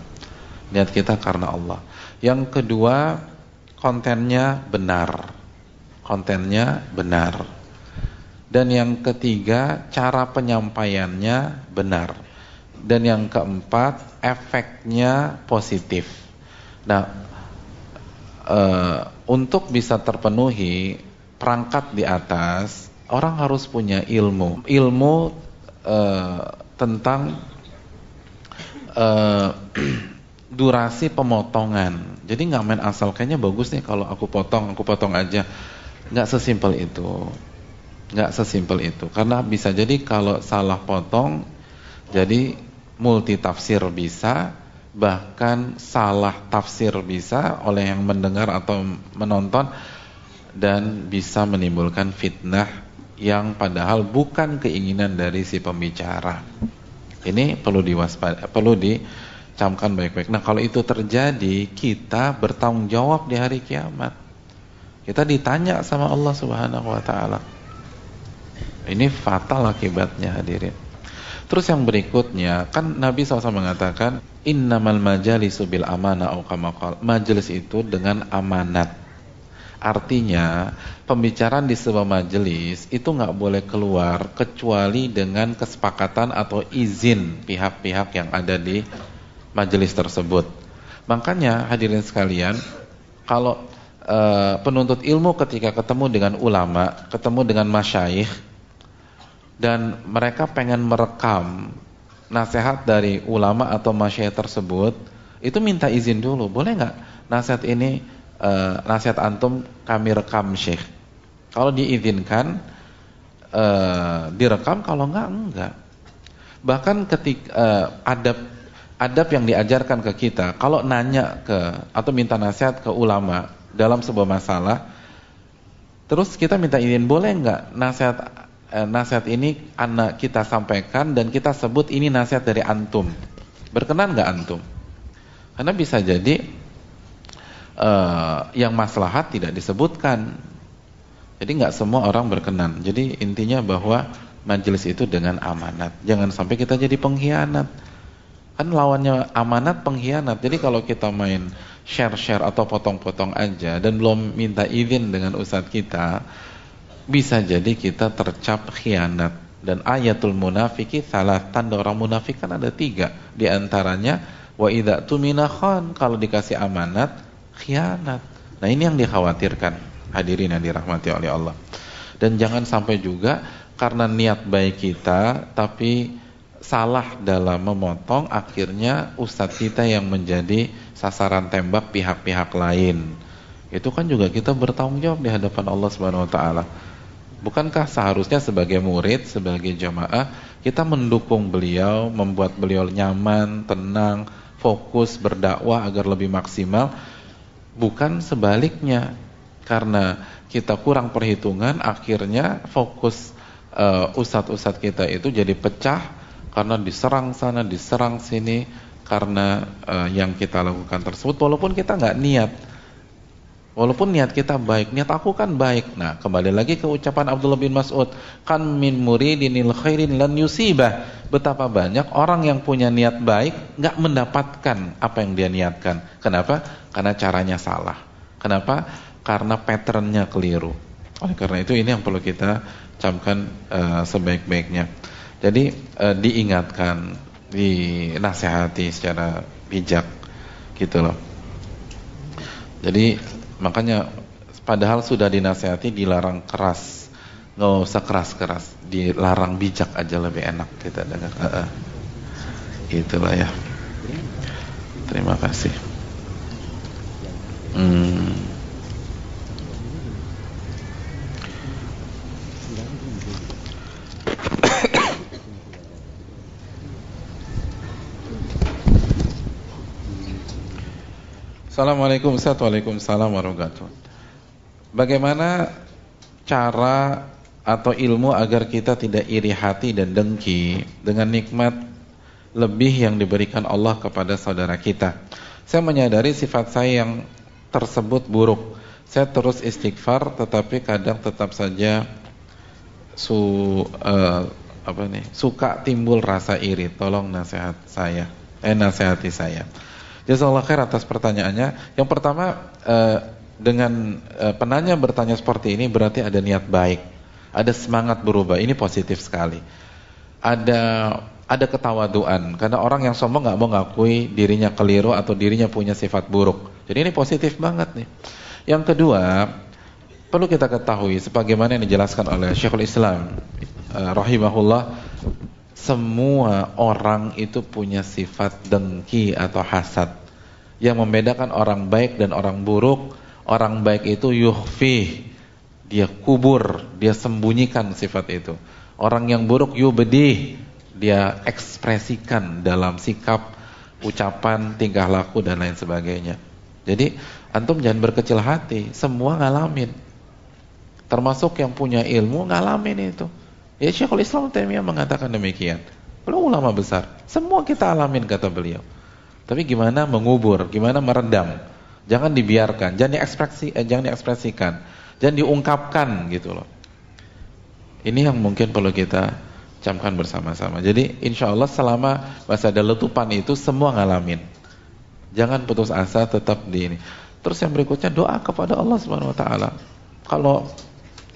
Niat kita karena Allah. Yang kedua, kontennya benar. Kontennya benar. Dan yang ketiga, cara penyampaiannya benar dan yang keempat efeknya positif. Nah, e, untuk bisa terpenuhi perangkat di atas, orang harus punya ilmu, ilmu e, tentang e, durasi pemotongan. Jadi nggak main asal kayaknya bagus nih kalau aku potong, aku potong aja. Nggak sesimpel itu. Nggak sesimpel itu. Karena bisa jadi kalau salah potong, jadi multi tafsir bisa, bahkan salah tafsir bisa oleh yang mendengar atau menonton dan bisa menimbulkan fitnah yang padahal bukan keinginan dari si pembicara. Ini perlu diwaspada, perlu dicamkan baik-baik. Nah, kalau itu terjadi, kita bertanggung jawab di hari kiamat. Kita ditanya sama Allah Subhanahu wa taala. Ini fatal akibatnya hadirin. Terus yang berikutnya, kan Nabi SAW mengatakan, Innamal majalisu bil amanah au kamakal. Majelis itu dengan amanat. Artinya, pembicaraan di sebuah majelis itu nggak boleh keluar kecuali dengan kesepakatan atau izin pihak-pihak yang ada di majelis tersebut. Makanya hadirin sekalian, kalau e, penuntut ilmu ketika ketemu dengan ulama, ketemu dengan masyayikh, dan mereka pengen merekam nasihat dari ulama atau masyayikh tersebut, itu minta izin dulu. Boleh nggak nasihat ini uh, nasihat antum kami rekam Syekh? Kalau diizinkan uh, direkam, kalau enggak enggak. Bahkan ketika uh, eh, adab adab yang diajarkan ke kita, kalau nanya ke atau minta nasihat ke ulama dalam sebuah masalah, terus kita minta izin, boleh nggak nasihat nasihat ini anak kita sampaikan dan kita sebut ini nasihat dari antum. Berkenan nggak antum? Karena bisa jadi eh, yang maslahat tidak disebutkan. Jadi nggak semua orang berkenan. Jadi intinya bahwa majelis itu dengan amanat. Jangan sampai kita jadi pengkhianat. Kan lawannya amanat pengkhianat. Jadi kalau kita main share-share atau potong-potong aja dan belum minta izin dengan ustadz kita, bisa jadi kita tercap khianat. Dan ayatul munafiki salah tanda orang munafik kan ada tiga. Di antaranya wa idza tumina khan kalau dikasih amanat khianat. Nah ini yang dikhawatirkan. Hadirin yang dirahmati oleh Allah. Dan jangan sampai juga karena niat baik kita tapi salah dalam memotong akhirnya ustadz kita yang menjadi sasaran tembak pihak-pihak lain. Itu kan juga kita bertanggung jawab di hadapan Allah Subhanahu wa taala Bukankah seharusnya sebagai murid, sebagai jamaah, kita mendukung beliau, membuat beliau nyaman, tenang, fokus berdakwah agar lebih maksimal? Bukan sebaliknya. Karena kita kurang perhitungan akhirnya fokus uh, ustadz-ustadz kita itu jadi pecah karena diserang sana diserang sini karena uh, yang kita lakukan tersebut. Walaupun kita nggak niat Walaupun niat kita baik, niat aku kan baik. Nah, kembali lagi ke ucapan Abdullah bin Mas'ud, kan min muridinil khairin lan yusibah. Betapa banyak orang yang punya niat baik nggak mendapatkan apa yang dia niatkan. Kenapa? Karena caranya salah. Kenapa? Karena patternnya keliru. Oleh karena itu ini yang perlu kita camkan uh, sebaik-baiknya. Jadi uh, diingatkan, dinasehati secara bijak gitu loh. Jadi Makanya padahal sudah dinasehati dilarang keras. Nggak usah keras-keras, dilarang bijak aja lebih enak kita dengar. Uh, uh. Itulah ya. Terima kasih. Hmm. Assalamualaikum Waalaikumsalam warahmatullahi Bagaimana cara atau ilmu agar kita tidak iri hati dan dengki dengan nikmat lebih yang diberikan Allah kepada saudara kita. Saya menyadari sifat saya yang tersebut buruk. Saya terus istighfar tetapi kadang tetap saja su uh, apa nih suka timbul rasa iri. Tolong nasihat saya. Eh nasihati saya. Jazakallah khair atas pertanyaannya. Yang pertama eh, dengan eh, penanya bertanya seperti ini berarti ada niat baik, ada semangat berubah. Ini positif sekali. Ada ada ketawaduan karena orang yang sombong nggak mau ngakui dirinya keliru atau dirinya punya sifat buruk. Jadi ini positif banget nih. Yang kedua, perlu kita ketahui sebagaimana yang dijelaskan oleh Syekhul Islam uh, rahimahullah semua orang itu punya sifat dengki atau hasad. Yang membedakan orang baik dan orang buruk, orang baik itu yuhfi, dia kubur, dia sembunyikan sifat itu. Orang yang buruk yubedih, dia ekspresikan dalam sikap, ucapan, tingkah laku dan lain sebagainya. Jadi antum jangan berkecil hati, semua ngalamin. Termasuk yang punya ilmu ngalamin itu. Ya Syekhul Islam Taimiyah mengatakan demikian. Beliau ulama besar. Semua kita alamin kata beliau. Tapi gimana mengubur, gimana meredam? Jangan dibiarkan, jangan diekspresi, eh, jangan diekspresikan, jangan diungkapkan gitu loh. Ini yang mungkin perlu kita camkan bersama-sama. Jadi insya Allah selama masih ada letupan itu semua ngalamin. Jangan putus asa, tetap di ini. Terus yang berikutnya doa kepada Allah Subhanahu Wa Taala. Kalau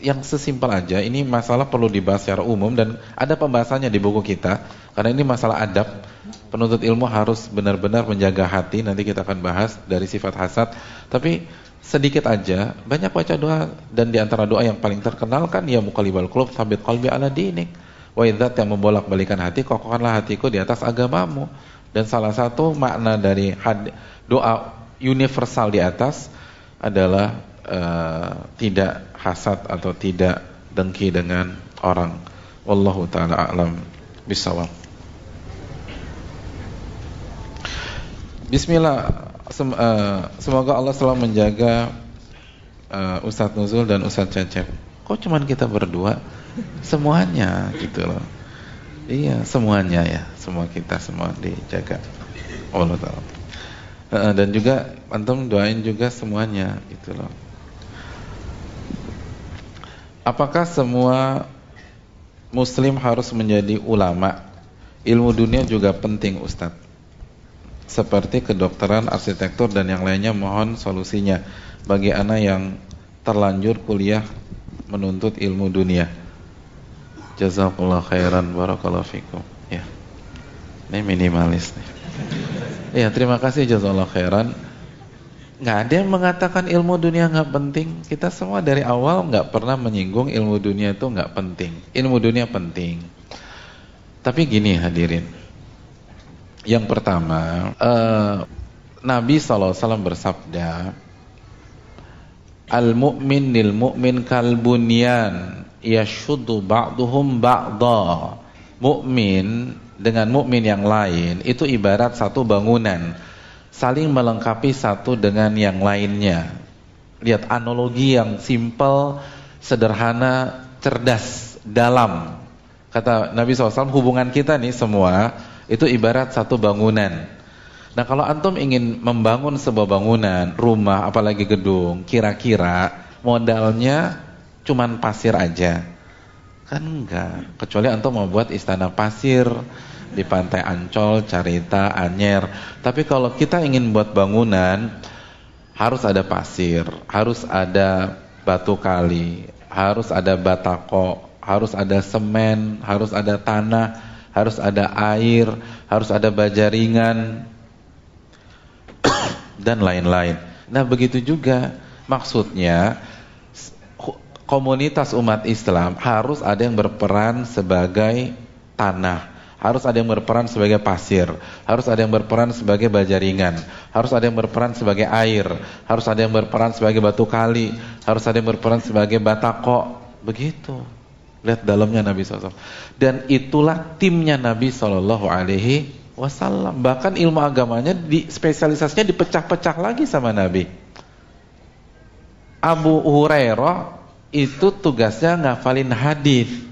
yang sesimpel aja, ini masalah perlu dibahas secara umum dan ada pembahasannya di buku kita. Karena ini masalah adab, penuntut ilmu harus benar-benar menjaga hati. Nanti kita akan bahas dari sifat hasad. Tapi sedikit aja, banyak baca doa dan di antara doa yang paling terkenal kan ya mukalibal qulub sabit qalbi ala dinik. Wa idzat yang membolak-balikan hati, kokohkanlah hatiku di atas agamamu. Dan salah satu makna dari doa universal di atas adalah uh, tidak hasad atau tidak dengki dengan orang. Wallahu taala a'lam bisawab. Bismillah. Sem uh, semoga Allah selalu menjaga uh, Ustadz Nuzul dan Ustadz Cecep. Kok cuman kita berdua? Semuanya gitu loh. Iya, semuanya ya. Semua kita semua dijaga. Allah taala. Dan juga antum doain juga semuanya gitu loh. Apakah semua muslim harus menjadi ulama? Ilmu dunia juga penting Ustadz. Seperti kedokteran, arsitektur dan yang lainnya mohon solusinya bagi anak yang terlanjur kuliah menuntut ilmu dunia. Jazakallah khairan barakallahu fikum. Ya. Ini minimalis nih. Ya, terima kasih jazakallah khairan nggak ada yang mengatakan ilmu dunia nggak penting. Kita semua dari awal nggak pernah menyinggung ilmu dunia itu nggak penting. Ilmu dunia penting. Tapi gini hadirin. Yang pertama, uh, Nabi SAW bersabda, Al-mu'min lil mu'min kal bunyan yashuddu ba'duhum ba'da. Mukmin dengan mukmin yang lain itu ibarat satu bangunan saling melengkapi satu dengan yang lainnya. Lihat analogi yang simple, sederhana, cerdas, dalam. Kata Nabi SAW, hubungan kita nih semua itu ibarat satu bangunan. Nah kalau antum ingin membangun sebuah bangunan, rumah, apalagi gedung, kira-kira modalnya cuman pasir aja. Kan enggak, kecuali antum mau buat istana pasir di pantai Ancol, Carita, Anyer. Tapi kalau kita ingin buat bangunan, harus ada pasir, harus ada batu kali, harus ada batako, harus ada semen, harus ada tanah, harus ada air, harus ada baja ringan, dan lain-lain. Nah begitu juga maksudnya komunitas umat Islam harus ada yang berperan sebagai tanah, harus ada yang berperan sebagai pasir, harus ada yang berperan sebagai baja ringan, harus ada yang berperan sebagai air, harus ada yang berperan sebagai batu kali, harus ada yang berperan sebagai batako. Begitu. Lihat dalamnya Nabi SAW. Dan itulah timnya Nabi SAW. Bahkan ilmu agamanya di spesialisasinya dipecah-pecah lagi sama Nabi. Abu Hurairah itu tugasnya ngafalin hadis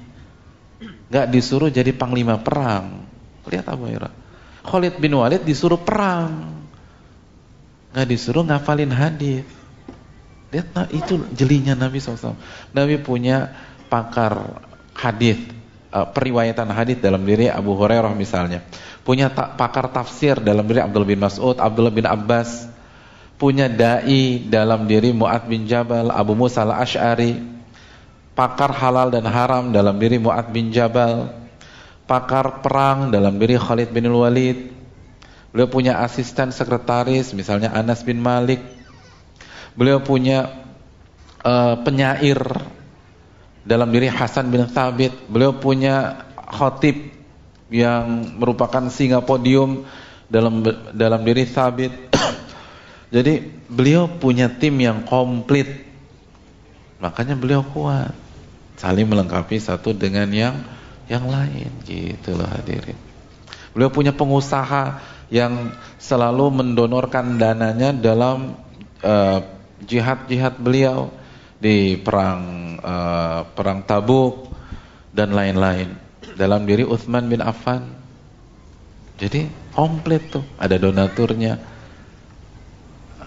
Gak disuruh jadi panglima perang. Lihat Abu Hurairah. Khalid bin Walid disuruh perang. Gak disuruh ngafalin hadis. Lihat nah, itu jelinya Nabi SAW. Nabi punya pakar hadis, uh, periwayatan hadis dalam diri Abu Hurairah misalnya. Punya ta pakar tafsir dalam diri Abdul bin Mas'ud, Abdullah bin Abbas. Punya dai dalam diri Mu'ad bin Jabal, Abu Musa al-Ash'ari pakar halal dan haram dalam diri Mu'ad bin Jabal, pakar perang dalam diri Khalid bin Walid. Beliau punya asisten sekretaris misalnya Anas bin Malik. Beliau punya uh, penyair dalam diri Hasan bin Thabit. Beliau punya khotib yang merupakan singa podium dalam dalam diri Thabit. Jadi beliau punya tim yang komplit. Makanya beliau kuat saling melengkapi satu dengan yang yang lain gitu loh hadirin. Beliau punya pengusaha yang selalu mendonorkan dananya dalam eh, jihad-jihad uh, beliau di perang uh, perang Tabuk dan lain-lain. Dalam diri Uthman bin Affan. Jadi komplit tuh, ada donaturnya.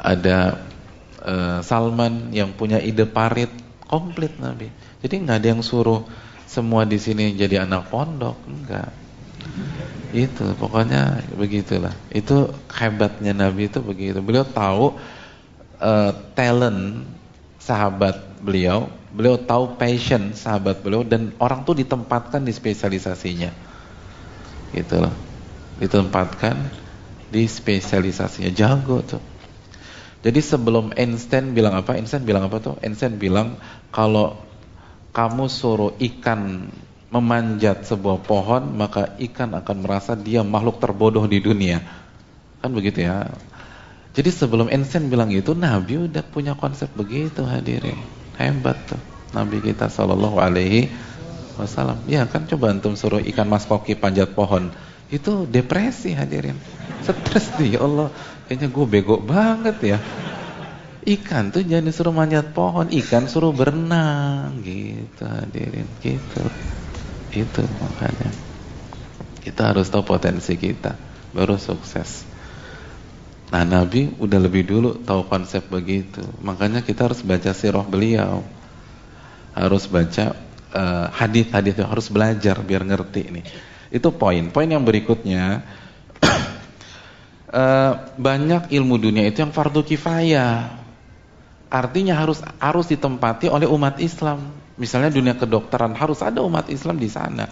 Ada uh, Salman yang punya ide parit, komplit Nabi. Jadi nggak ada yang suruh semua di sini jadi anak pondok, enggak. Itu pokoknya begitulah. Itu hebatnya Nabi itu begitu. Beliau tahu uh, talent sahabat beliau, beliau tahu passion sahabat beliau dan orang tuh ditempatkan di spesialisasinya. Gitu loh. Ditempatkan di spesialisasinya jago tuh. Jadi sebelum Einstein bilang apa? Einstein bilang apa tuh? Einstein bilang kalau kamu suruh ikan memanjat sebuah pohon, maka ikan akan merasa dia makhluk terbodoh di dunia. Kan begitu ya. Jadi sebelum Einstein bilang gitu, Nabi udah punya konsep begitu hadirin. Hebat tuh Nabi kita Shallallahu alaihi wasallam. Ya kan coba antum suruh ikan mas koki panjat pohon. Itu depresi hadirin. Stres dia, ya Allah. Kayaknya gue bego banget ya. Ikan tuh jangan disuruh manjat pohon, ikan suruh berenang gitu hadirin, gitu. Itu makanya. Kita harus tahu potensi kita baru sukses. Nah, Nabi udah lebih dulu tahu konsep begitu. Makanya kita harus baca sirah beliau. Harus baca uh, hadis-hadis harus belajar biar ngerti nih. Itu poin. Poin yang berikutnya uh, banyak ilmu dunia itu yang fardu kifayah. Artinya harus harus ditempati oleh umat Islam. Misalnya dunia kedokteran harus ada umat Islam di sana.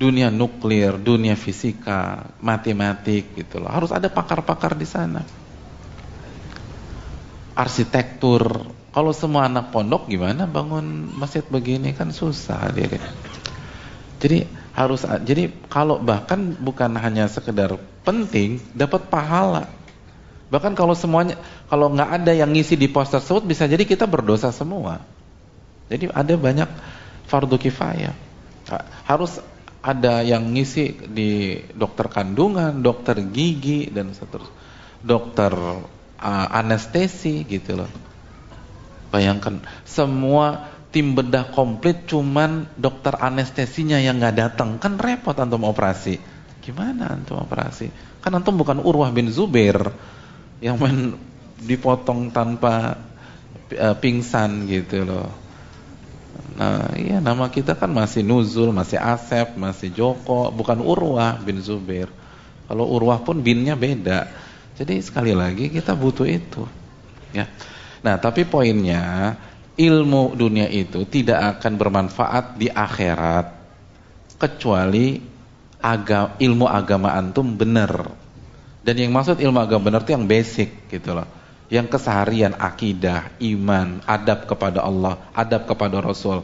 Dunia nuklir, dunia fisika, matematik gitu loh. Harus ada pakar-pakar di sana. Arsitektur. Kalau semua anak pondok gimana bangun masjid begini kan susah diri. Jadi harus jadi kalau bahkan bukan hanya sekedar penting dapat pahala Bahkan kalau semuanya, kalau nggak ada yang ngisi di pos tersebut, bisa jadi kita berdosa semua. Jadi ada banyak fardu kifayah. Harus ada yang ngisi di dokter kandungan, dokter gigi dan seterusnya, dokter uh, anestesi gitu loh. Bayangkan semua tim bedah komplit cuman dokter anestesinya yang nggak datang kan repot antum operasi. Gimana antum operasi? Kan antum bukan Urwah bin Zubair yang main dipotong tanpa uh, pingsan gitu loh. Nah, iya nama kita kan masih Nuzul, masih Asep, masih Joko, bukan Urwah bin Zubair. Kalau Urwah pun binnya beda. Jadi sekali lagi kita butuh itu. Ya. Nah, tapi poinnya ilmu dunia itu tidak akan bermanfaat di akhirat kecuali agama, ilmu agama antum benar. Dan yang maksud ilmu agama benar itu yang basic gitu loh yang keseharian akidah, iman, adab kepada Allah, adab kepada Rasul.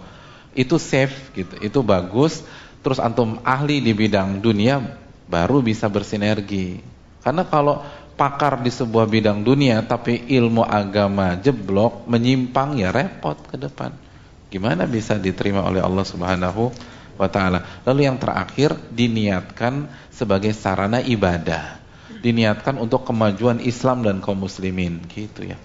Itu safe gitu, itu bagus. Terus antum ahli di bidang dunia baru bisa bersinergi. Karena kalau pakar di sebuah bidang dunia tapi ilmu agama jeblok, menyimpang ya repot ke depan. Gimana bisa diterima oleh Allah Subhanahu wa taala? Lalu yang terakhir diniatkan sebagai sarana ibadah diniatkan untuk kemajuan Islam dan kaum muslimin gitu ya.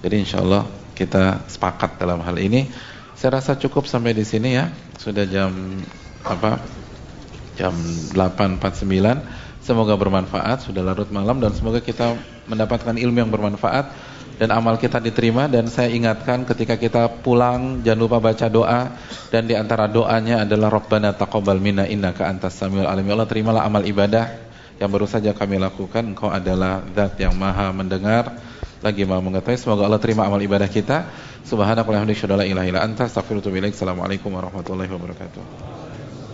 Jadi insya Allah kita sepakat dalam hal ini. Saya rasa cukup sampai di sini ya. Sudah jam apa? Jam 8.49. Semoga bermanfaat, sudah larut malam dan semoga kita mendapatkan ilmu yang bermanfaat dan amal kita diterima dan saya ingatkan ketika kita pulang jangan lupa baca doa dan di antara doanya adalah Rabbana taqabbal minna innaka antas samiul alim. Ya Allah terimalah amal ibadah yang baru saja kami lakukan engkau adalah zat yang maha mendengar. Lagi maha mengetahui. Semoga Allah terima amal ibadah kita. Subhanakallahumma wa bihamdika la ilaha illa anta astaghfiruka wa atubu ilaik. Assalamualaikum warahmatullahi wabarakatuh